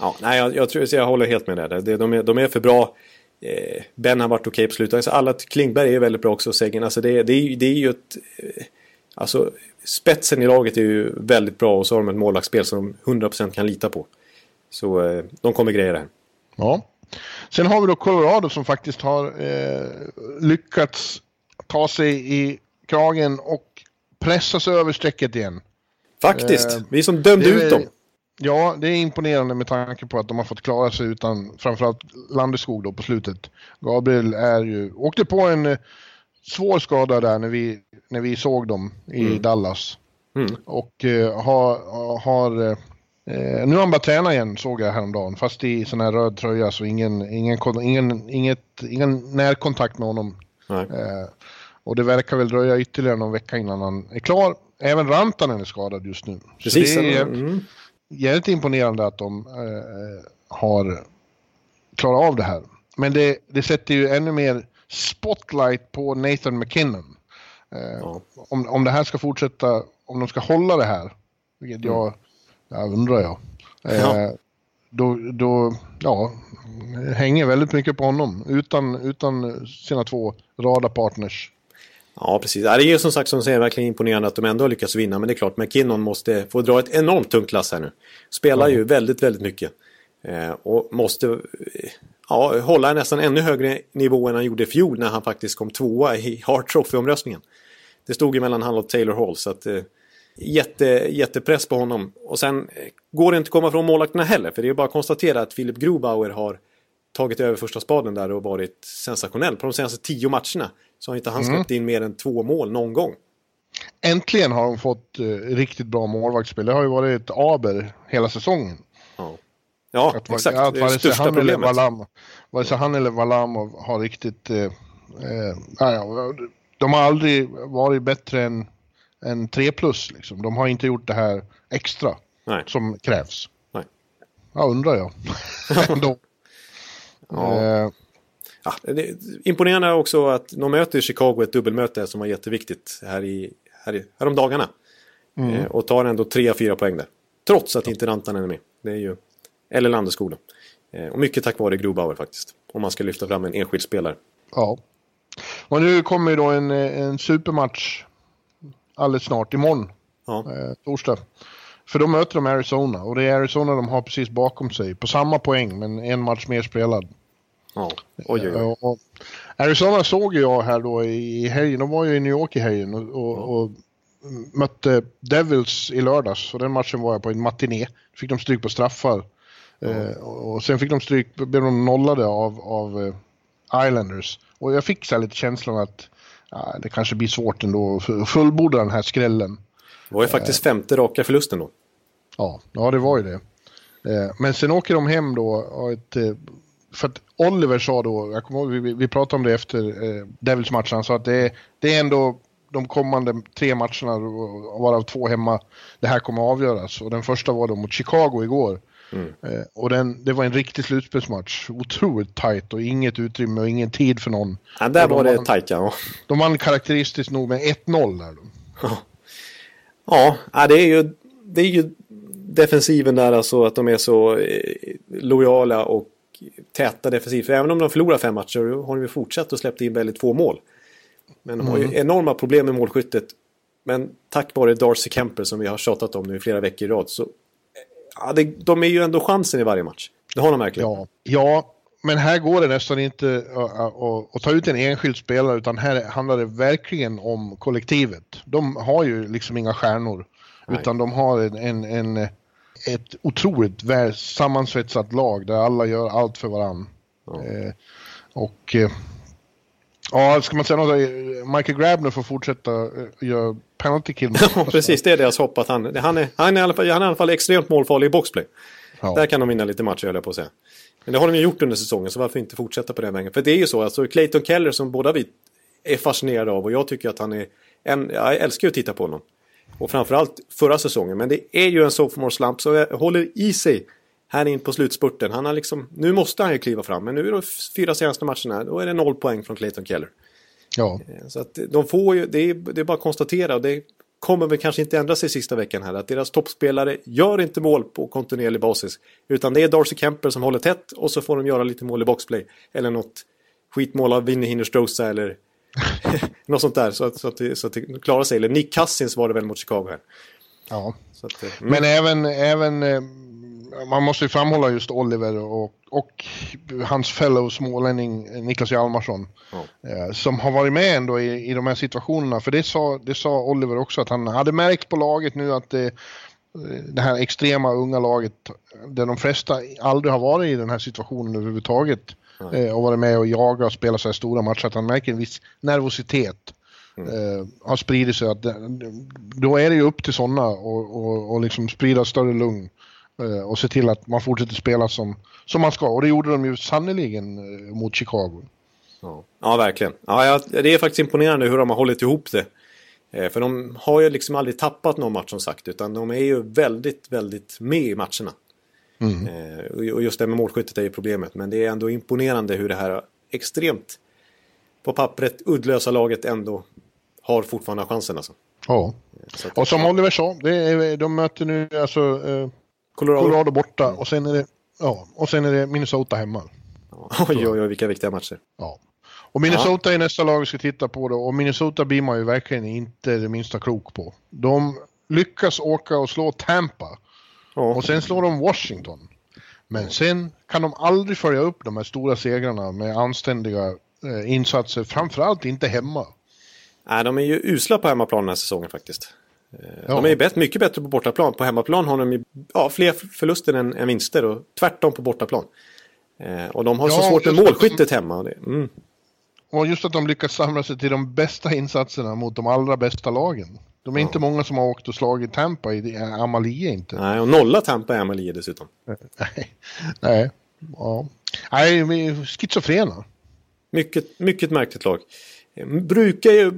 Ja, nej, jag, jag, tror, jag håller helt med där. De är, de är för bra. Ben har varit okej på slutet. Alltså alla, Klingberg är väldigt bra också, Seguin. Alltså det, det, det är ju ett... Alltså spetsen i laget är ju väldigt bra och så har de ett målvaktsspel som de 100% kan lita på. Så eh, de kommer greja det här. Ja. Sen har vi då Colorado som faktiskt har eh, lyckats ta sig i kragen och pressa sig över strecket igen. Faktiskt, eh, vi som dömde ut dem. Ja, det är imponerande med tanke på att de har fått klara sig utan framförallt Landeskog då på slutet. Gabriel är ju, åkte på en eh, svår skada där när vi, när vi såg dem i mm. Dallas. Mm. Och eh, har, har eh, Eh, nu har han bara tränat igen såg jag häromdagen, fast i sån här röd tröja så ingen, ingen, ingen, inget, ingen närkontakt med honom. Eh, och det verkar väl dröja ytterligare någon vecka innan han är klar. Även Rantanen är skadad just nu. Precis. Så det är mm. jävligt imponerande att de eh, har klarat av det här. Men det, det sätter ju ännu mer spotlight på Nathan McKinnon. Eh, ja. om, om det här ska fortsätta, om de ska hålla det här, vilket mm. Ja, undrar jag. Ja. Eh, då, då, ja, hänger väldigt mycket på honom. Utan, utan sina två radarpartners. Ja, precis. Det är ju som sagt som säger verkligen imponerande att de ändå har lyckats vinna. Men det är klart, McKinnon måste få dra ett enormt tungt klass här nu. Spelar ja. ju väldigt, väldigt mycket. Eh, och måste ja, hålla nästan ännu högre nivå än han gjorde i fjol när han faktiskt kom tvåa i Hart Trophy-omröstningen. det stod ju mellan han och Taylor Hall. Så att, eh, jätte, jättepress på honom. Och sen eh, går det inte att komma från målvakterna heller. För det är bara att konstatera att Philip Grubauer har tagit över första spaden där och varit sensationell. På de senaste tio matcherna så har inte han mm. släppt in mer än två mål någon gång. Äntligen har de fått uh, riktigt bra målvaktsspel. Det har ju varit ett aber hela säsongen. Ja, ja att, exakt. Att, det är det största problemet. Valam, vare sig han eller Valamov har riktigt... Uh, ja, de har aldrig varit bättre än, än 3 plus. Liksom. De har inte gjort det här extra Nej. som krävs. Nej. Ja, undrar jag. Ändå. Ja. Eh. Ja, imponerande också att de möter Chicago ett dubbelmöte som var jätteviktigt här i, här i, häromdagarna. Mm. Eh, och tar ändå 3-4 poäng där. Trots att inte Rantanen är med. Det är ju, eller Landeskola. Eh, och mycket tack vare Grobauer faktiskt. Om man ska lyfta fram en enskild spelare. Ja. Och nu kommer ju då en, en supermatch alldeles snart, imorgon. Ja. Eh, torsdag. För då möter de Arizona och det är Arizona de har precis bakom sig. På samma poäng men en match mer spelad. Ja, oj, oj, oj. Och Arizona såg jag här då i helgen. De var ju i New York i helgen och, och, och mötte Devils i lördags. Och den matchen var jag på en matiné. Fick de stryk på straffar. Mm. Eh, och sen fick de stryk, blev de nollade av, av uh, Islanders. Och jag fick så lite känslan att ja, det kanske blir svårt ändå att fullborda den här skrällen. Det var ju faktiskt femte raka förlusten då. Ja, ja det var ju det. Eh, men sen åker de hem då ett för att Oliver sa då, jag kommer ihåg, vi, vi pratade om det efter eh, Devils-matchen, han sa att det, det är ändå de kommande tre matcherna, varav två hemma, det här kommer att avgöras. Och den första var då mot Chicago igår. Mm. Eh, och den, det var en riktig slutspelsmatch. Otroligt tajt och inget utrymme och ingen tid för någon. Ja, där var det tajt ja. De vann karaktäristiskt nog med 1-0 där. Ja. ja, det är ju, det är ju defensiven där alltså att de är så eh, lojala och täta defensivt. För även om de förlorar fem matcher har de ju fortsatt att släppa in väldigt få mål. Men de har ju mm. enorma problem med målskyttet. Men tack vare Darcy Kemper som vi har tjatat om nu i flera veckor i rad så ja, det, de är ju ändå chansen i varje match. Det har de verkligen. Ja, ja men här går det nästan inte att ta ut en enskild spelare utan här handlar det verkligen om kollektivet. De har ju liksom inga stjärnor. Nej. Utan de har en, en, en ett otroligt väl sammansvetsat lag där alla gör allt för varandra. Ja. Eh, och eh, ja, ska man säga något, Michael Grabner får fortsätta eh, göra penalty kill. Ja, precis, det är deras hopp att han, han, är, han, är i alla fall, han är i alla fall extremt målfarlig i boxplay. Ja. Där kan de vinna lite matcher höll jag på att säga. Men det har de ju gjort under säsongen, så varför inte fortsätta på den vägen? För det är ju så, alltså Clayton Keller som båda vi är fascinerade av och jag tycker att han är en, jag älskar att titta på honom. Och framförallt förra säsongen. Men det är ju en sophomore slump så jag håller i sig här in på slutspurten. Han har liksom, nu måste han ju kliva fram. Men nu är det fyra senaste matcherna. Då är det noll poäng från Clayton Keller. Ja. Eh, så att de får ju, det är, det är bara att konstatera. Och det kommer väl kanske inte ändra sig sista veckan här. Att deras toppspelare gör inte mål på kontinuerlig basis. Utan det är Darcy Kemper som håller tätt. Och så får de göra lite mål i boxplay. Eller något skitmål av Vinnie Hinnerstrosa eller Något sånt där så att, så, att det, så att det klarar sig. Eller Nick Cousins var det väl mot Chicago här. Ja. Att, mm. Men även, även eh, man måste ju framhålla just Oliver och, och hans fellow smålänning Niklas Hjalmarsson. Ja. Eh, som har varit med ändå i, i de här situationerna. För det sa, det sa Oliver också att han hade märkt på laget nu att det, det här extrema unga laget där de flesta aldrig har varit i den här situationen överhuvudtaget eh, och varit med och jagat och spelat så här stora matcher, att han märker en viss nervositet. Mm. Eh, har spridit sig. Att, då är det ju upp till sådana och, och, och liksom sprida större lugn. Eh, och se till att man fortsätter spela som, som man ska. Och det gjorde de ju sannoliken eh, mot Chicago. Ja, ja verkligen. Ja, det är faktiskt imponerande hur de har hållit ihop det. Eh, för de har ju liksom aldrig tappat någon match som sagt. Utan de är ju väldigt, väldigt med i matcherna. Mm. Och just det med målskyttet är ju problemet. Men det är ändå imponerande hur det här extremt på pappret uddlösa laget ändå har fortfarande chansen alltså. Ja. Och som Oliver sa, det är, de möter nu alltså eh, Colorado. Colorado. borta och sen är det, ja, och sen är det Minnesota hemma. Ja. Oj, oj, oj, vilka viktiga matcher. Ja. Och Minnesota ja. är nästa lag vi ska titta på då. Och Minnesota blir man ju verkligen inte det minsta klok på. De lyckas åka och slå Tampa. Ja. Och sen slår de Washington. Men sen kan de aldrig följa upp de här stora segrarna med anständiga eh, insatser, framförallt inte hemma. Nej, de är ju usla på hemmaplan den här säsongen faktiskt. Ja. De är ju mycket bättre på bortaplan. På hemmaplan har de ju ja, fler förluster än, än vinster och tvärtom på bortaplan. Eh, och de har ja, så svårt med målskyttet de... hemma. Mm. Och just att de lyckas samla sig till de bästa insatserna mot de allra bästa lagen. De är ja. inte många som har åkt och slagit Tampa i Amalie inte. Nej, och nolla Tampa i Amalie dessutom. Nej, nej. Ja. Nej, vi är schizofrena. Mycket, mycket märkligt lag. Brukar ju,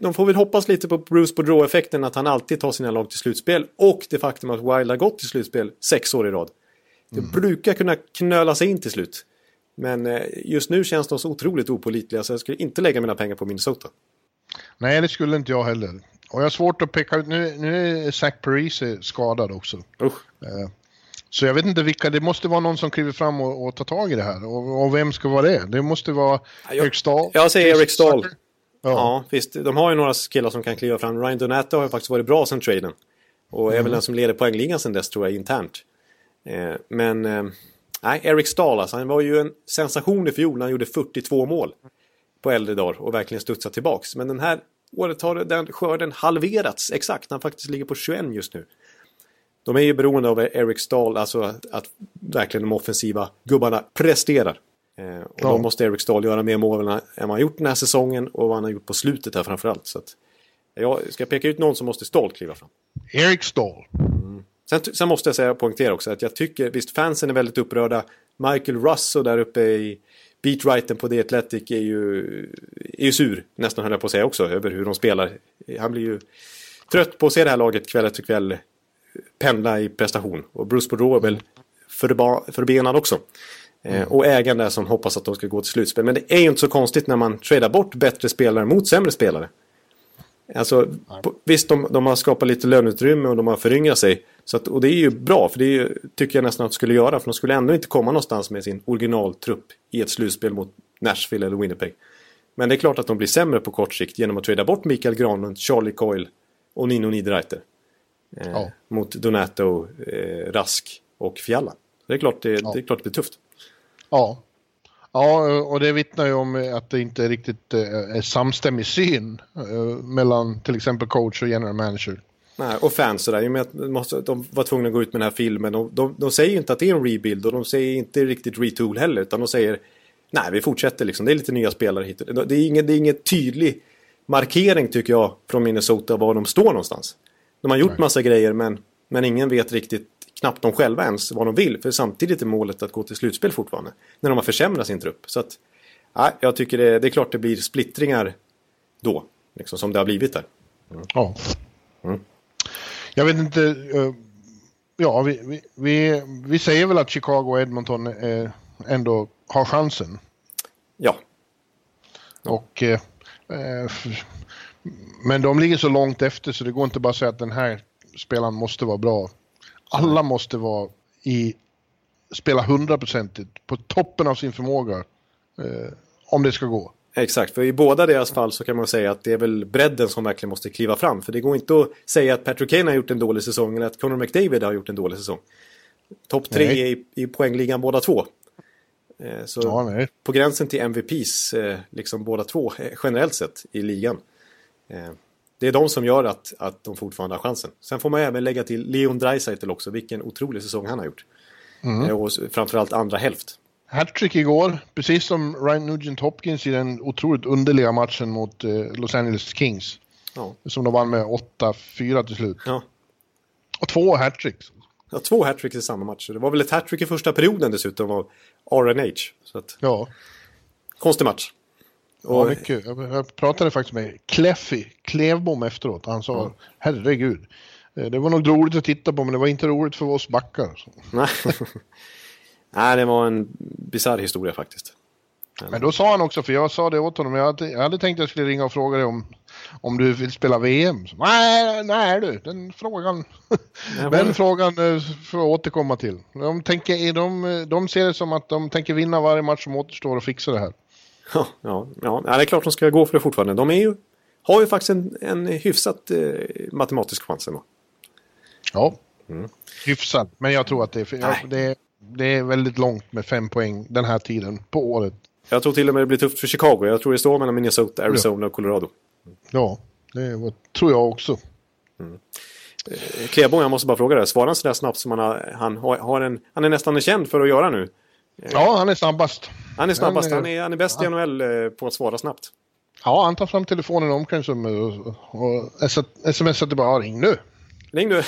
de får väl hoppas lite på Bruce Boudreau-effekten att han alltid tar sina lag till slutspel. Och det faktum att Wild har gått till slutspel sex år i rad. Det mm. brukar kunna knöla sig in till slut. Men eh, just nu känns de så otroligt opolitliga så jag skulle inte lägga mina pengar på Minnesota. Nej, det skulle inte jag heller. Och jag har svårt att peka ut, nu, nu är Zach Parise skadad också. Usch. Så jag vet inte vilka, det måste vara någon som kliver fram och, och tar tag i det här. Och, och, vem ska vara det? Det måste vara jag, Eric Stahl. Jag säger Eric Stahl. Ja. ja. visst. De har ju några killar som kan kliva fram. Ryan Donato har ju faktiskt varit bra sen traden. Och mm. är väl mm. den som leder poängligan sen dess tror jag internt. Eh, men eh, nej, Eric Stahl alltså. Han var ju en sensation i fjol när han gjorde 42 mål. På äldre dagar och verkligen studsat tillbaks. Men den här året har den skörden halverats exakt. Han faktiskt ligger på 21 just nu. De är ju beroende av Eric Stahl, alltså att, att verkligen de offensiva gubbarna presterar. Eh, och ja. då måste Eric Stahl göra mer mål än vad han har gjort den här säsongen och vad han har gjort på slutet här framförallt. Så att, jag ska peka ut någon som måste Stahl kliva fram. Eric Stahl. Mm. Sen, sen, måste jag säga, poängtera också att jag tycker, visst fansen är väldigt upprörda. Michael Russo där uppe i beatwritern på The Athletic är ju, är ju sur, nästan höll jag på att säga också, över hur de spelar. Han blir ju trött på att se det här laget kväll efter kväll pendla i prestation. Och Bruce Boudreau är väl förbenad också. Eh, mm. och ägaren som hoppas att de ska gå till slutspel. Men det är ju inte så konstigt när man tradar bort bättre spelare mot sämre spelare. Alltså, på, visst, de, de, har skapat lite löneutrymme och de har föryngrat sig. Så att, och det är ju bra, för det ju, tycker jag nästan att de skulle göra. För de skulle ändå inte komma någonstans med sin originaltrupp i ett slutspel mot Nashville eller Winnipeg. Men det är klart att de blir sämre på kort sikt genom att trada bort Mikael Granlund, Charlie Coyle och Nino Niederreiter. Eh, ja. Mot Donato, eh, Rask och Fjalla. Det är klart det, ja. det är klart det blir tufft. Ja. Ja, och det vittnar ju om att det inte är riktigt eh, är samstämmig syn eh, mellan till exempel coach och general manager. Nej, och fans sådär. I och med att de var tvungna att gå ut med den här filmen. De, de, de säger ju inte att det är en rebuild och de säger inte riktigt retool heller. Utan de säger nej, vi fortsätter liksom. Det är lite nya spelare hit. Det är ingen, det är ingen tydlig markering tycker jag från Minnesota var de står någonstans. De har gjort massa grejer men, men ingen vet riktigt, knappt de själva ens, vad de vill. För samtidigt är målet att gå till slutspel fortfarande. När de har försämrat sin trupp. Så att, ja, jag tycker det, det är klart det blir splittringar då. Liksom, som det har blivit där. Mm. Ja. Mm. Jag vet inte. Uh, ja, vi, vi, vi, vi, säger väl att Chicago och Edmonton uh, ändå har chansen. Ja. Och uh, men de ligger så långt efter så det går inte bara att säga att den här spelaren måste vara bra. Alla måste vara i, spela hundraprocentigt på toppen av sin förmåga eh, om det ska gå. Exakt, för i båda deras fall så kan man säga att det är väl bredden som verkligen måste kliva fram. För det går inte att säga att Patrick Kane har gjort en dålig säsong eller att Conor McDavid har gjort en dålig säsong. Topp tre i, i poängligan båda två. Eh, så ja, på gränsen till MVPs, eh, liksom båda två, eh, generellt sett i ligan. Eh, det är de som gör att, att de fortfarande har chansen. Sen får man även lägga till Leon Draisaitl också, vilken otrolig säsong han har gjort. Mm. Eh, och framförallt andra hälft. Hattrick igår, precis som Ryan Nugent Hopkins i den otroligt underliga matchen mot eh, Los Angeles Kings. Ja. Som de vann med 8-4 till slut. Ja. Och två hattricks. Ja, två hattricks i samma match. Det var väl ett hattrick i första perioden dessutom av RNH. Så att... Ja. Konstig match. Och... Ja, mycket. Jag pratade faktiskt med Kleffy Klevbom efteråt. Han sa, mm. herregud. Eh, det var nog roligt att titta på, men det var inte roligt för oss backar. Nej. Nej, det var en bisarr historia faktiskt. Men då sa han också, för jag sa det åt honom, jag hade, jag hade tänkt att jag skulle ringa och fråga dig om, om du vill spela VM. Så, nej, nej du, den frågan, den frågan eh, får jag återkomma till. De, tänker, de, de ser det som att de tänker vinna varje match som återstår och fixa det här. Ja, ja, ja, det är klart de ska gå för det fortfarande. De är ju, har ju faktiskt en, en hyfsat eh, matematisk chans ändå. Ja, mm. hyfsat. Men jag tror att det är, det, det är väldigt långt med fem poäng den här tiden på året. Jag tror till och med det blir tufft för Chicago. Jag tror det står mellan Minnesota, Arizona och Colorado. Ja, det var, tror jag också. Mm. Eh, Klebon, jag måste bara fråga dig. Svarar han sådär snabbt som han, har, han, har en, han är nästan känd för att göra nu? Ja, han är snabbast. Han är snabbast. Han är, han är bäst ja. i NHL eh, på att svara snabbt. Ja, han tar fram telefonen i omklädningsrummet och, och smsar tillbaka. Ring nu! Ring nu!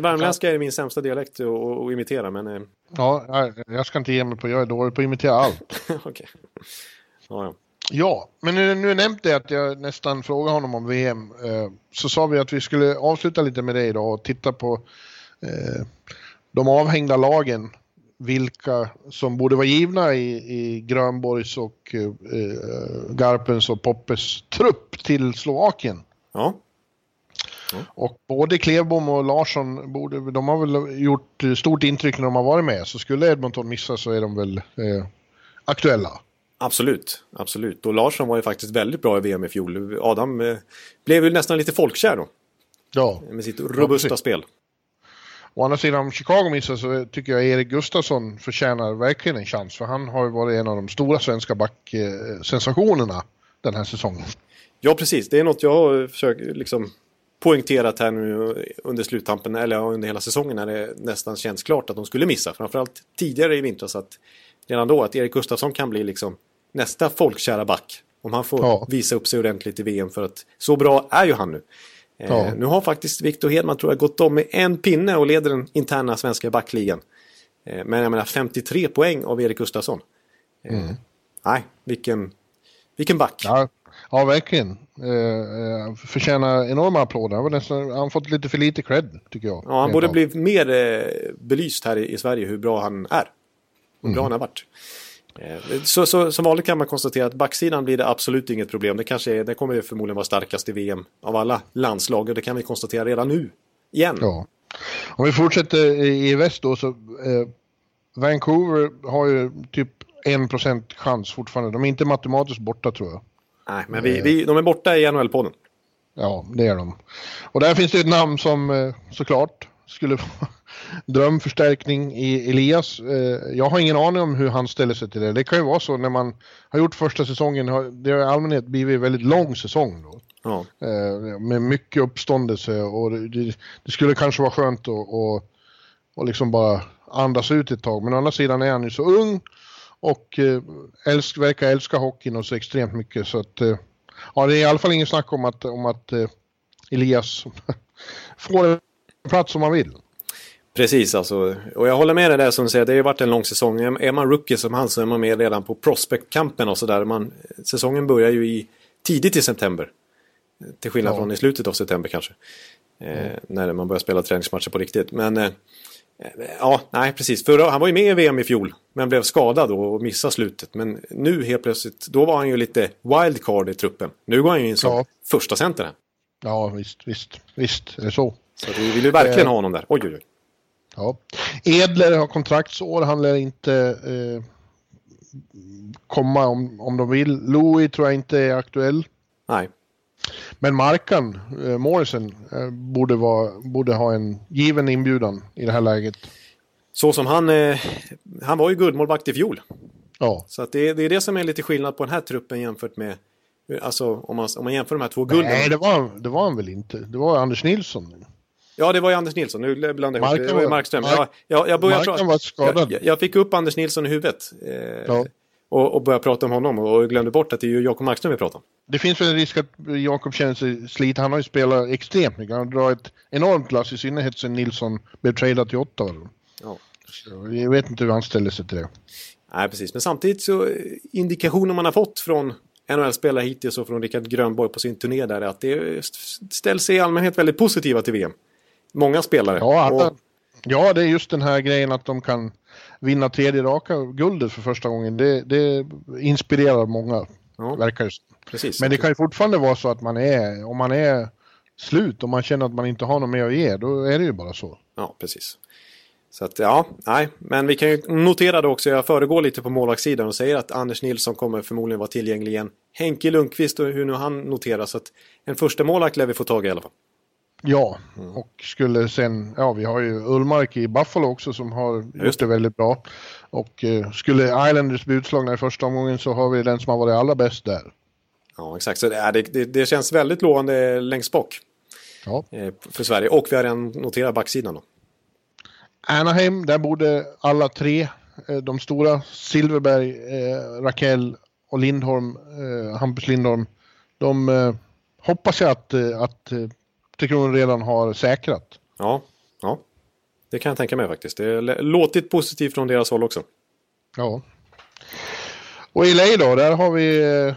Värmländska är min sämsta dialekt att imitera, men... Eh, ja, jag ska inte ge mig på... Jag är dålig på att imitera allt. Okej. Ja, ja. Ja, men nu, nu nämnde jag att jag nästan frågade honom om VM. Eh, så sa vi att vi skulle avsluta lite med det idag och titta på eh, de avhängda lagen. Vilka som borde vara givna i, i Grönborgs och eh, Garpens och Poppes trupp till Slovakien. Ja. Mm. Och både Klebom och Larsson, borde, de har väl gjort stort intryck när de har varit med. Så skulle Edmonton missa så är de väl eh, aktuella. Absolut, absolut. Och Larsson var ju faktiskt väldigt bra i VM i fjol. Adam eh, blev ju nästan lite folkkär då. Ja. Med sitt robusta ja, spel. Å andra sidan, om Chicago missar så tycker jag Erik Gustafsson förtjänar verkligen en chans. För han har ju varit en av de stora svenska backsensationerna den här säsongen. Ja, precis. Det är något jag har försökt liksom poängterat här nu under sluttampen, eller under hela säsongen när det nästan känns klart att de skulle missa. Framförallt tidigare i vintras att redan då att Erik Gustafsson kan bli liksom nästa folkkära back. Om han får ja. visa upp sig ordentligt i VM för att så bra är ju han nu. Eh, ja. Eh, nu har faktiskt Victor Hedman tror jag gått om med en pinne och leder den interna svenska backligan. Eh, men jag menar 53 poäng av Erik Gustafsson. Eh, mm. Nej, vilken, vilken back. Ja, ja verkligen. Eh, eh förtjänar enorma applåder. Han, nästan, han har fått lite för lite cred tycker jag. Ja, han borde bli mer eh, belyst här i, i Sverige hur bra han är hur bra mm. han har varit. Eh, så, så, som vanligt kan man konstatera att backsidan blir det absolut inget problem. Det, kanske är, det kommer förmodligen vara starkast i VM av alla landslag och det kan vi konstatera redan nu. Igen. Ja. Om vi fortsätter i väst då så eh, Vancouver har ju typ 1% chans fortfarande. De är inte matematiskt borta tror jag. Nej, men vi, vi, de är borta i NHL-podden. Ja, det är de. Och där finns det ett namn som eh, såklart skulle drömförstärkning i Elias. Eh, jag har ingen aning om hur han ställer sig till det. Det kan ju vara så när man har gjort första säsongen, det har i allmänhet blivit en väldigt lång säsong då. Ja. Eh, med mycket uppståndelse och det, det skulle kanske vara skönt att och, och liksom bara andas ut ett tag. Men å andra sidan är han ju så ung och eh, älsk, verkar älska hockeyn och så extremt mycket så att ja, det är i alla fall ingen snack om att, om att Elias får plats som man vill. Precis, alltså. Och jag håller med dig där som säger, det har ju varit en lång säsong. Är man rookie som han så är man med redan på prospect-kampen och sådär. Säsongen börjar ju i, tidigt i september. Till skillnad ja. från i slutet av september kanske. Eh, när man börjar spela träningsmatcher på riktigt. Men eh, ja, nej precis. För han var ju med i VM i fjol. Men blev skadad och missade slutet. Men nu helt plötsligt, då var han ju lite wildcard i truppen. Nu går han ju in som ja. första center. Ja, visst, visst, visst är det så. Så vi vill ju verkligen eh. ha honom där. Oj, oj, oj. Ja. Edler har kontraktsår, han lär inte eh, komma om, om de vill. Louis tror jag inte är aktuell. Nej. Men Markan, eh, Morrison, eh, borde, vara, borde ha en given inbjudan i det här läget. Så som han, eh, han var ju guldmålvakt i fjol. Ja. Så att det, det är det som är lite skillnad på den här truppen jämfört med Alltså om man, om man jämför de här två gulden. Nej, det var, det var han väl inte. Det var Anders Nilsson. Ja, det var ju Anders Nilsson. Nu blandar jag ihop. Det var Markström. Mark, jag, jag, jag, Marken var skadad. Jag, jag, fick upp Anders Nilsson i huvudet. Eh, ja. och, och började prata om honom och glömde bort att det är ju Jakob Markström vi pratar om. Det finns väl en risk att Jakob känner sig sliten. Han har ju spelat extremt mycket. Han drar ett enormt lass i synnerhet sen Nilsson blev tradad till Ottawa. Ja. jag vet inte hur han ställer sig till det. Nej, precis. Men samtidigt så indikationer man har fått från NHL-spelare hittills och från Rickard Grönborg på sin turné där är att det ställs i allmänhet väldigt positiva till VM. Många spelare. Ja, och... ja, det är just den här grejen att de kan vinna tredje raka guldet för första gången. Det, det inspirerar många, ja. verkar det Precis. Men det kan ju fortfarande vara så att man är, om man är slut och man känner att man inte har något mer att ge, då är det ju bara så. Ja, precis. Så att ja, nej, men vi kan ju notera då också, jag föregår lite på målvaktssidan och säger att Anders Nilsson kommer förmodligen vara tillgänglig igen. Henke Lundqvist och hur nu han noteras, så att en första målvakt lär vi få tag i i alla fall. Ja, mm. och skulle sen, ja vi har ju Ullmark i Buffalo också som har gjort det väldigt bra. Och eh, skulle Islanders bli utslagna i första omgången så har vi den som har varit allra bäst där. Ja, exakt. Så det, det, det känns väldigt lovande längst bak. Ja. Eh, för Sverige. Och vi har redan noterat backsidan då. Anaheim, där borde alla tre, eh, de stora, Silverberg, eh, Rakell och Lindholm, Hampus Lindholm, de hoppas jag att, att Tre Kronor redan har säkrat. Ja, ja. Det kan jag tänka mig faktiskt. Det är låtit positivt från deras håll också. Ja. Och i LA då, där har vi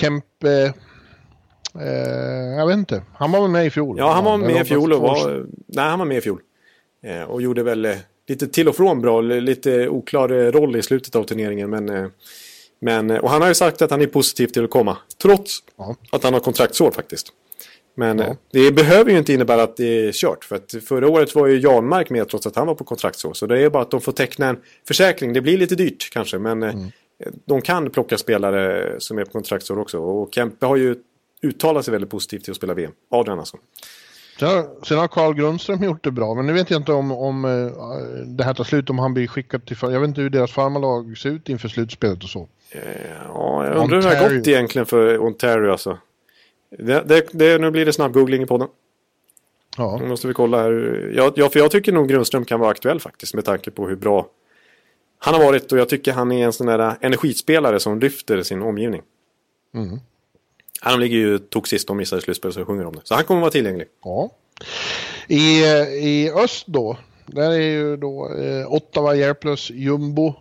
Kempe Eh, jag vet inte. Han var väl med i fjol? Ja, han var med i fjol. Och var, nej, han var med i fjol. Eh, och gjorde väl eh, lite till och från bra. Lite oklar eh, roll i slutet av turneringen. Men, eh, men, och han har ju sagt att han är positiv till att komma. Trots ja. att han har kontraktsår faktiskt. Men ja. det behöver ju inte innebära att det är kört. För att förra året var ju Janmark med trots att han var på kontraktsår. Så det är bara att de får teckna en försäkring. Det blir lite dyrt kanske. Men mm. de kan plocka spelare som är på kontraktsår också. Och Kempe har ju uttalar sig väldigt positivt till att spela VM. Adrian alltså. Sen har Carl Grundström gjort det bra, men nu vet jag inte om, om uh, det här tar slut, om han blir skickad till... Jag vet inte hur deras farmarlag ser ut inför slutspelet och så. Uh, ja, jag undrar hur det har gått egentligen för Ontario alltså. Det, det, det, nu blir det snabb googling i podden. Ja. Nu måste vi kolla här. Ja, ja, för jag tycker nog Grundström kan vara aktuell faktiskt med tanke på hur bra han har varit och jag tycker han är en sån där energispelare som lyfter sin omgivning. Mm. Han ligger ju tog sist och missade slutspel så sjunger om det. Så han kommer vara tillgänglig. Ja. I, I öst då, där är ju då eh, Ottawa, Järplös, Jumbo.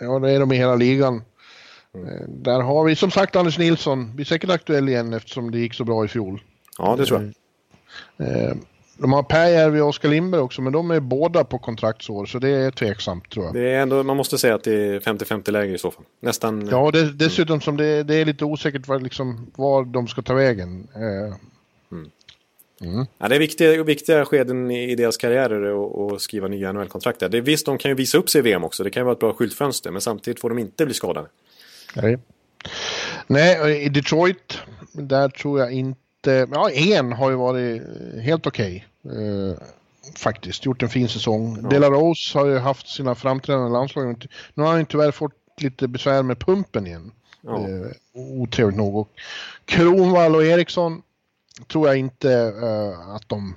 Ja, det är de i hela ligan. Mm. Eh, där har vi som sagt Anders Nilsson, blir säkert aktuell igen eftersom det gick så bra i fjol. Ja, det tror jag. Eh, de har Pääjärvi och Oskar Lindberg också, men de är båda på kontraktsår, så det är tveksamt tror jag. Det är ändå, man måste säga att det är 50-50 läge i så fall. Nästan... Ja, det, dessutom som det, det är lite osäkert var, liksom, var de ska ta vägen. Eh. Mm. Mm. Ja, det är viktiga, viktiga skeden i deras karriärer att skriva nya NHL-kontrakt. Visst, de kan ju visa upp sig i VM också. Det kan ju vara ett bra skyltfönster, men samtidigt får de inte bli skadade. Nej. Nej, i Detroit, där tror jag inte ja, en har ju varit helt okej. Okay, eh, faktiskt, gjort en fin säsong. Ja. Dela Rose har ju haft sina framträdande landslag. Nu har han ju tyvärr fått lite besvär med pumpen igen. Ja. Eh, otrevligt nog. Och Kronwall och Eriksson tror jag inte eh, att de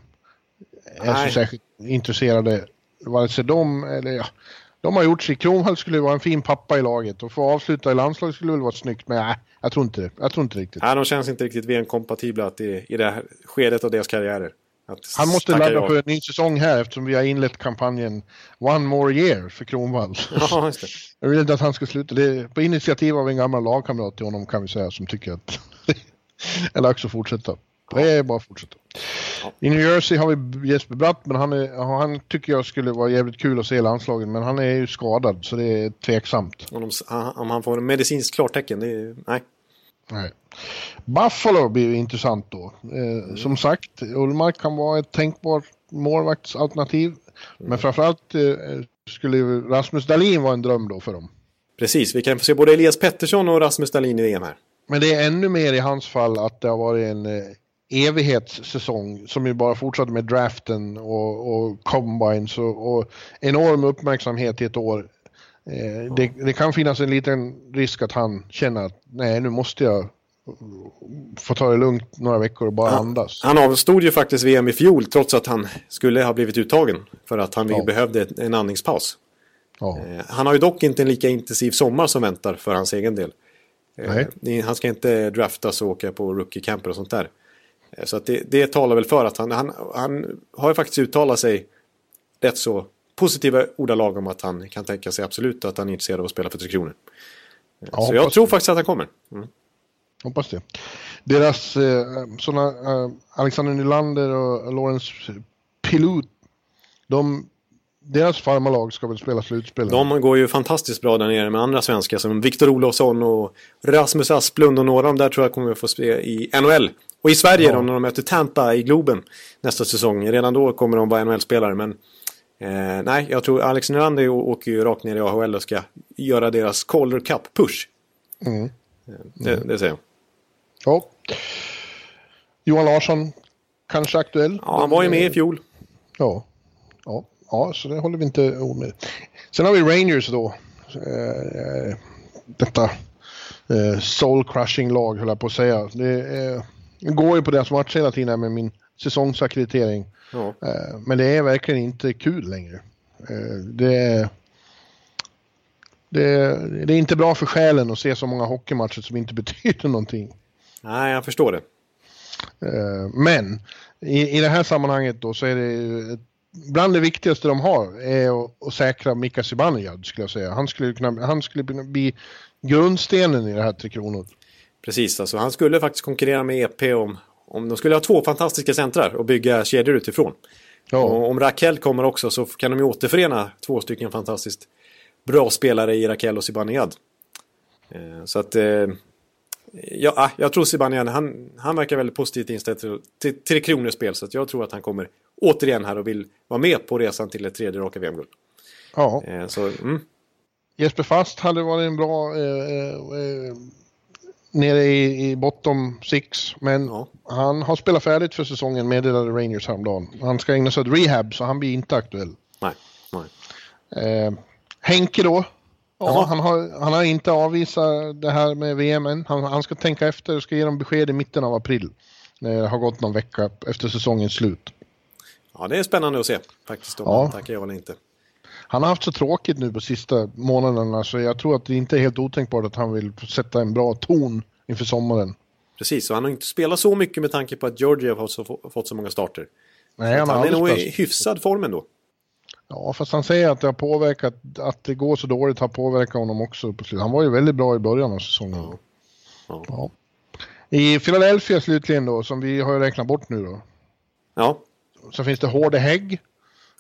är Nej. så särskilt intresserade. Vare sig de eller ja, de har gjort sitt. Kronwall skulle vara en fin pappa i laget och få avsluta i landslaget skulle väl vara snyggt. Men nej, jag tror inte det. Jag tror inte riktigt. Nej, de känns inte riktigt VM-kompatibla i, det här skedet av deras karriärer. Han måste ladda jag. för en ny säsong här eftersom vi har inlett kampanjen One More Year för Kronwall. Ja. Jag vill inte att han ska sluta. Det är på initiativ av en gammal lagkamrat till honom kan vi säga som tycker att dags att fortsätta. Det är bara att fortsätta. I New Jersey har vi Jesper Bratt, men han, är, han tycker jag skulle vara jävligt kul att se i landslaget. Men han är ju skadad, så det är tveksamt. Om, om han får en medicinskt klartecken, det är... Nej. Nej. Buffalo blir ju intressant då. Eh, mm. Som sagt, Ullmark kan vara ett tänkbart målvaktsalternativ. Mm. Men framförallt eh, skulle Rasmus Dahlin vara en dröm då för dem. Precis, vi kan få se både Elias Pettersson och Rasmus Dahlin i VM här. Men det är ännu mer i hans fall att det har varit en eh, evighetssäsong som ju bara fortsatte med draften och, och combines och, och enorm uppmärksamhet i ett år. Eh, det, det, kan finnas en liten risk att han känner att nej, nu måste jag få ta det lugnt några veckor och bara han, andas. Han avstod ju faktiskt VM i fjol trots att han skulle ha blivit uttagen för att han ja. behövde en andningspaus. Ja. Eh, han har ju dock inte en lika intensiv sommar som väntar för hans egen del. Eh. Han ska inte draftas och åka på rookie-camper och sånt där. Eh, så att det, det talar väl för att han, han, han har ju faktiskt uttalat sig rätt så positiva ordalag om att han kan tänka sig absolut att han är intresserad av att spela för Tre Kronor. Eh, ja, så jag tror det. faktiskt att han kommer. Mm. Hoppas det. Deras eh, sådana eh, Alexander Nylander och Lawrence Pilut, de deras farmarlag ska väl spela slutspel? De går ju fantastiskt bra där nere med andra svenskar som Viktor Olofsson och Rasmus Asplund och några av dem där tror jag kommer att få spela i NHL. Och i Sverige ja. då när de möter Tampa i Globen nästa säsong. Redan då kommer de vara NHL-spelare men eh, nej, jag tror Alex Nylander åker ju rakt ner i AHL och ska göra deras Calder Cup-push. Mm. Eh, det, det säger jag. Ja. Johan Larsson kanske aktuell. Ja, han var ju med i fjol. Ja. Ja, ja så det håller vi inte med. Sen har vi Rangers då. Eh, detta eh, soul crushing lag höll jag på att säga. Det, eh, går ju på deras match hela tiden med min säsongsackreditering. Ja. Eh, men det är verkligen inte kul längre. Eh, det, det, det är inte bra för själen att se så många hockeymatcher som inte betyder någonting. Nej, jag förstår det. Eh, men i, i det här sammanhanget då så är det bland det viktigaste de har är att, att säkra Mika Zibanejad skulle jag säga. Han skulle kunna, han skulle kunna bli grundstenen i det här Tre Kronor. Precis, alltså han skulle faktiskt konkurrera med EP om, om de skulle ha två fantastiska centrar och bygga kedjor utifrån. Ja. Och om Raquel kommer också så kan de ju återförena två stycken fantastiskt bra spelare i Raquel och Zibanejad. Eh, så att... Eh, ja, ah, jag tror Zibanejad, han, han verkar väldigt positivt inställd till, till Tre Kronors spel. Så att jag tror att han kommer återigen här och vill vara med på resan till ett tredje raka VM-guld. Ja. Eh, så, mm. Jesper Fast hade varit en bra eh, eh, nere i, i bottom six. Men ja. han har spelat färdigt för säsongen meddelade Rangers häromdagen. Han ska ägna sig åt rehab så han blir inte aktuell. Nej. Nej. Eh, Henke då. Ja, han, har, han har inte avvisat det här med VM än. Han, han ska tänka efter och ska ge dem besked i mitten av april. När det har gått någon vecka efter säsongens slut. Ja, det är spännande att se faktiskt om ja. han tackar ja eller inte. Han har haft så tråkigt nu på sista månaderna så jag tror att det inte är helt otänkbart att han vill sätta en bra ton inför sommaren. Precis, och han har inte spelat så mycket med tanke på att Georgia har så, fått så många starter. Nej, han, han är nog i hyfsad form ändå. Ja, fast han säger att det har påverkat, att det går så dåligt har påverkat honom också på slutet. Han var ju väldigt bra i början av säsongen. Ja. Ja. ja. I Philadelphia slutligen då, som vi har räknat bort nu då. Ja. Så finns det Hårde Hägg,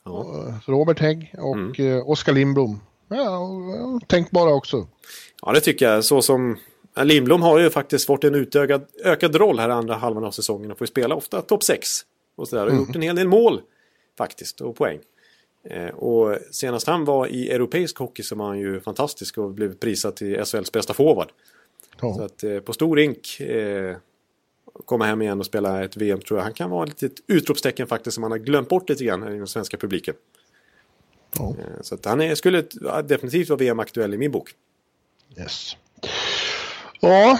ja. Eh, Robert Hägg och mm. Eh, Oskar Lindblom. Ja, tänkbara också. Ja, det tycker jag. Så som Lindblom har ju faktiskt fått en utökad ökad roll här andra halvan av säsongen och får spela ofta topp 6. Och sådär. Och mm. gjort en hel del mål faktiskt och poäng. Eh, och senast han var i europeisk hockey så var han ju fantastisk och blev prisad till SHLs bästa forward. Ja. Så att eh, på stor rink eh, komma hem igen och spela ett VM tror jag han kan vara ett litet utropstecken faktiskt som man har glömt bort lite grann i den svenska publiken. Ja. Eh, så han är, skulle definitivt vara VM-aktuell i min bok. Yes. Ja.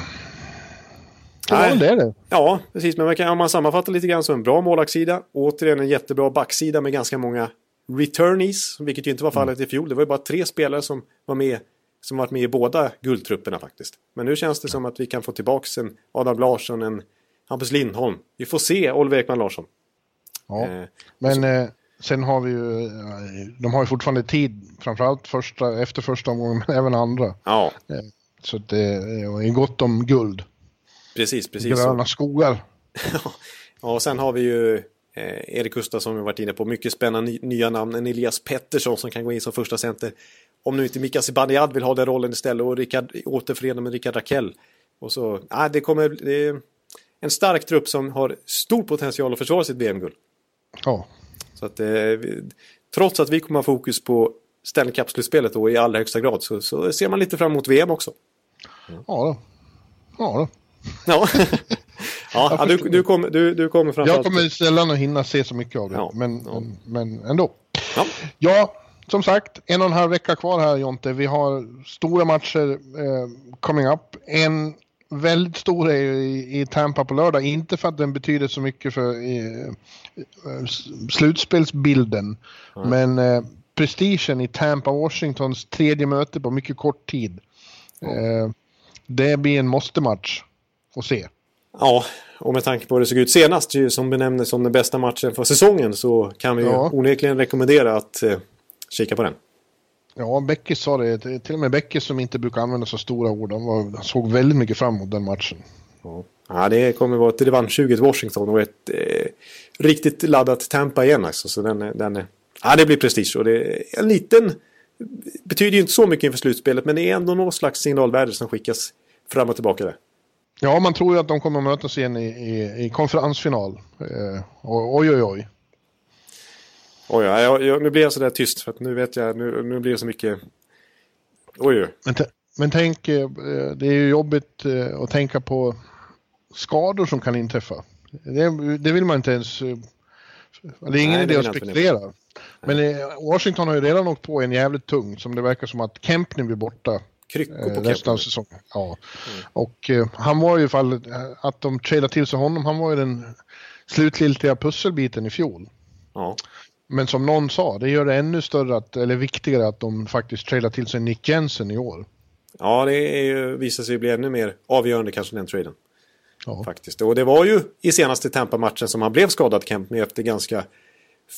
Det var det det. Ja, precis. Men man kan, om man sammanfattar lite grann så en bra målvaktssida. Återigen en jättebra backsida med ganska många returnees, vilket ju inte var fallet mm. i fjol. Det var ju bara tre spelare som var med som varit med i båda guldtrupperna faktiskt. Men nu känns det som att vi kan få tillbaka en Adam Larsson, en Hampus Lindholm. Vi får se Oliver Ekman Larsson. Ja, eh, men eh, sen har vi ju, eh, de har ju fortfarande tid, framförallt första, efter första omgången, men även andra. Ja. Eh, så det är gott om guld. Precis, precis. Gröna så. skogar. ja, och sen har vi ju Eh, Erik Gustafsson har varit inne på. Mycket spännande nya namn. En Elias Pettersson som kan gå in som första center. Om nu inte Mika Zibanejad vill ha den rollen istället och Rickard, återförena med Rickard Rakell. Och så, ah, det kommer... Det en stark trupp som har stor potential att försvara sitt VM-guld. Ja. Så att, eh, trots att vi kommer ha fokus på Stanley Cup-slutspelet i allra högsta grad så, så, ser man lite fram emot VM också. Ja då. Ja då. Ja. Ja, du, du, kommer, du, du kommer framförallt... Jag kommer sällan att hinna se så mycket av det, ja, men, ja. men ändå. Ja. ja, som sagt, en och en halv vecka kvar här Jonte. Vi har stora matcher eh, coming up. En väldigt stor i, i Tampa på lördag, inte för att den betyder så mycket för eh, slutspelsbilden, mm. men eh, prestigen i Tampa Washingtons tredje möte på mycket kort tid. Eh, det blir en måste-match att se. Ja, och med tanke på hur det såg ut senast, som benämndes som den bästa matchen för säsongen, så kan vi ja. onekligen rekommendera att eh, kika på den. Ja, Beckis sa det. Till och med Beckis som inte brukar använda så stora ord, han, var, han såg väldigt mycket fram emot den matchen. Ja. ja, det kommer vara ett revansch i Washington och ett eh, riktigt laddat Tampa igen alltså. Så den, den, ja, det blir prestige och det är en liten... Betyder ju inte så mycket inför slutspelet men det är ändå någon slags signalvärde som skickas fram och tillbaka där. Ja, man tror ju att de kommer att mötas igen i, i, i konferensfinal. Eh, oj, oj, oj. Oj, ja, jag, jag, nu blir jag sådär tyst för att nu vet jag, nu, nu blir det så mycket... Oj. Men, men tänk, eh, det är ju jobbigt eh, att tänka på skador som kan inträffa. Det, det vill man inte ens... Det är ingen Nej, idé att spekulera. Men eh, Washington har ju redan åkt på en jävligt tung som det verkar som att Kempney blir borta. Kryckor på resten av säsongen. Ja. Mm. Och uh, han var ju fall att de tradade till sig honom, han var ju den slutgiltiga pusselbiten i fjol. Ja. Men som någon sa, det gör det ännu större, att, eller viktigare att de faktiskt tradar till sig Nick Jensen i år. Ja, det är visar sig bli ännu mer avgörande kanske den traden. Ja. Faktiskt. Och det var ju i senaste Tampa-matchen som han blev skadad Kempney efter ganska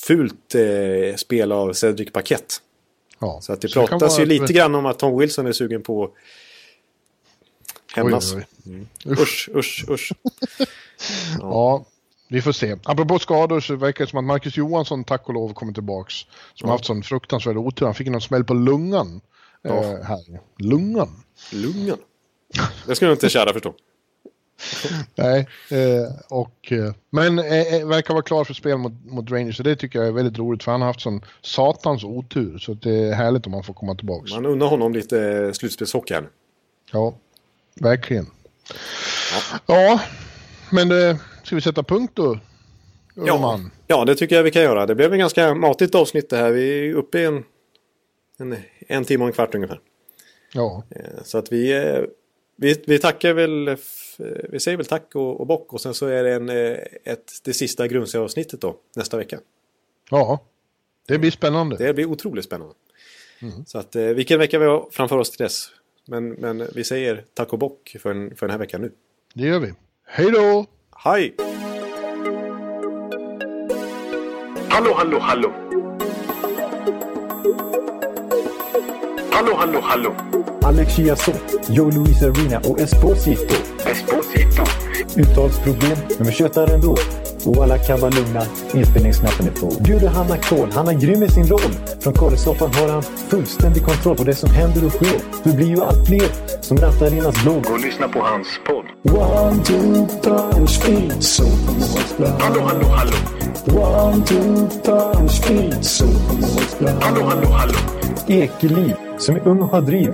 fult eh, spel av Cedric Paquette. Ja. Så att det så pratas ju lite grann om att Tom Wilson är sugen på att hämnas. Mm. Usch, usch, usch. ja. ja. Vi får se. Apropå skador så verkar det som att Marcus Johansson tack och lov kommer tillbaks. Som ja. haft sån fruktansvärd otur. Han fick någon smäll på lungan. Ja. Eh, här. Lungan. Lungan. Det ska du inte kära förstå. Nej, eh, och, eh, men eh, eh, verkar vara klar för spel mot, mot Rangers så det tycker jag är väldigt roligt för han har haft sån satans otur så det är härligt om han får komma tillbaka. Man undrar honom lite eh, slutspelshockey här Ja, verkligen. Ja, ja men det, ska vi sätta punkt då? Ja, ja, det tycker jag vi kan göra. Det blev ett ganska matigt avsnitt det här. Vi är uppe i en, en, en timme och en kvart ungefär. Ja. Så att vi, vi, vi tackar väl Eh, vi säger väl tack och, och bock och sen så är det en, eh, ett, det sista grundserieavsnittet då nästa vecka. Ja, det blir spännande. Det blir otroligt spännande. Mm. Så att eh, vilken vecka vi har framför oss till dess. Men, men vi säger tack och bock för, en, för den här veckan nu. Det gör vi. Hej då! Hej! Hallå, hallå, hallå! Hallå, hallå, hallå! Alex Chiazot, Joe Luis Arena och Esposito. Esposito. Uttalsproblem, men vi tjötar ändå. Och alla kan vara lugna, inspelningsknappen är på. Bjuder Hanna Kohl, han är grym i sin roll. Från Kållesoffan har han fullständig kontroll på det som händer och sker. Det blir ju allt fler som rattar in hans blogg. Och lyssna på hans podd. One, two, time, speed, so Hallå, hallå, hallå. One, two, time, speed, so Hallå, hallå, hallå. Ekeliv, som är ung och har driv.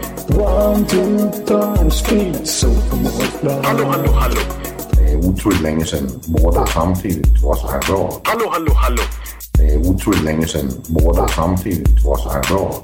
One, two, time, speed, so Hallå, hallå, hallå. Det är otroligt länge sedan båda samtidigt var så här bra. Hallå, hallå, hallå. Det är otroligt länge sedan båda samtidigt var så här bra.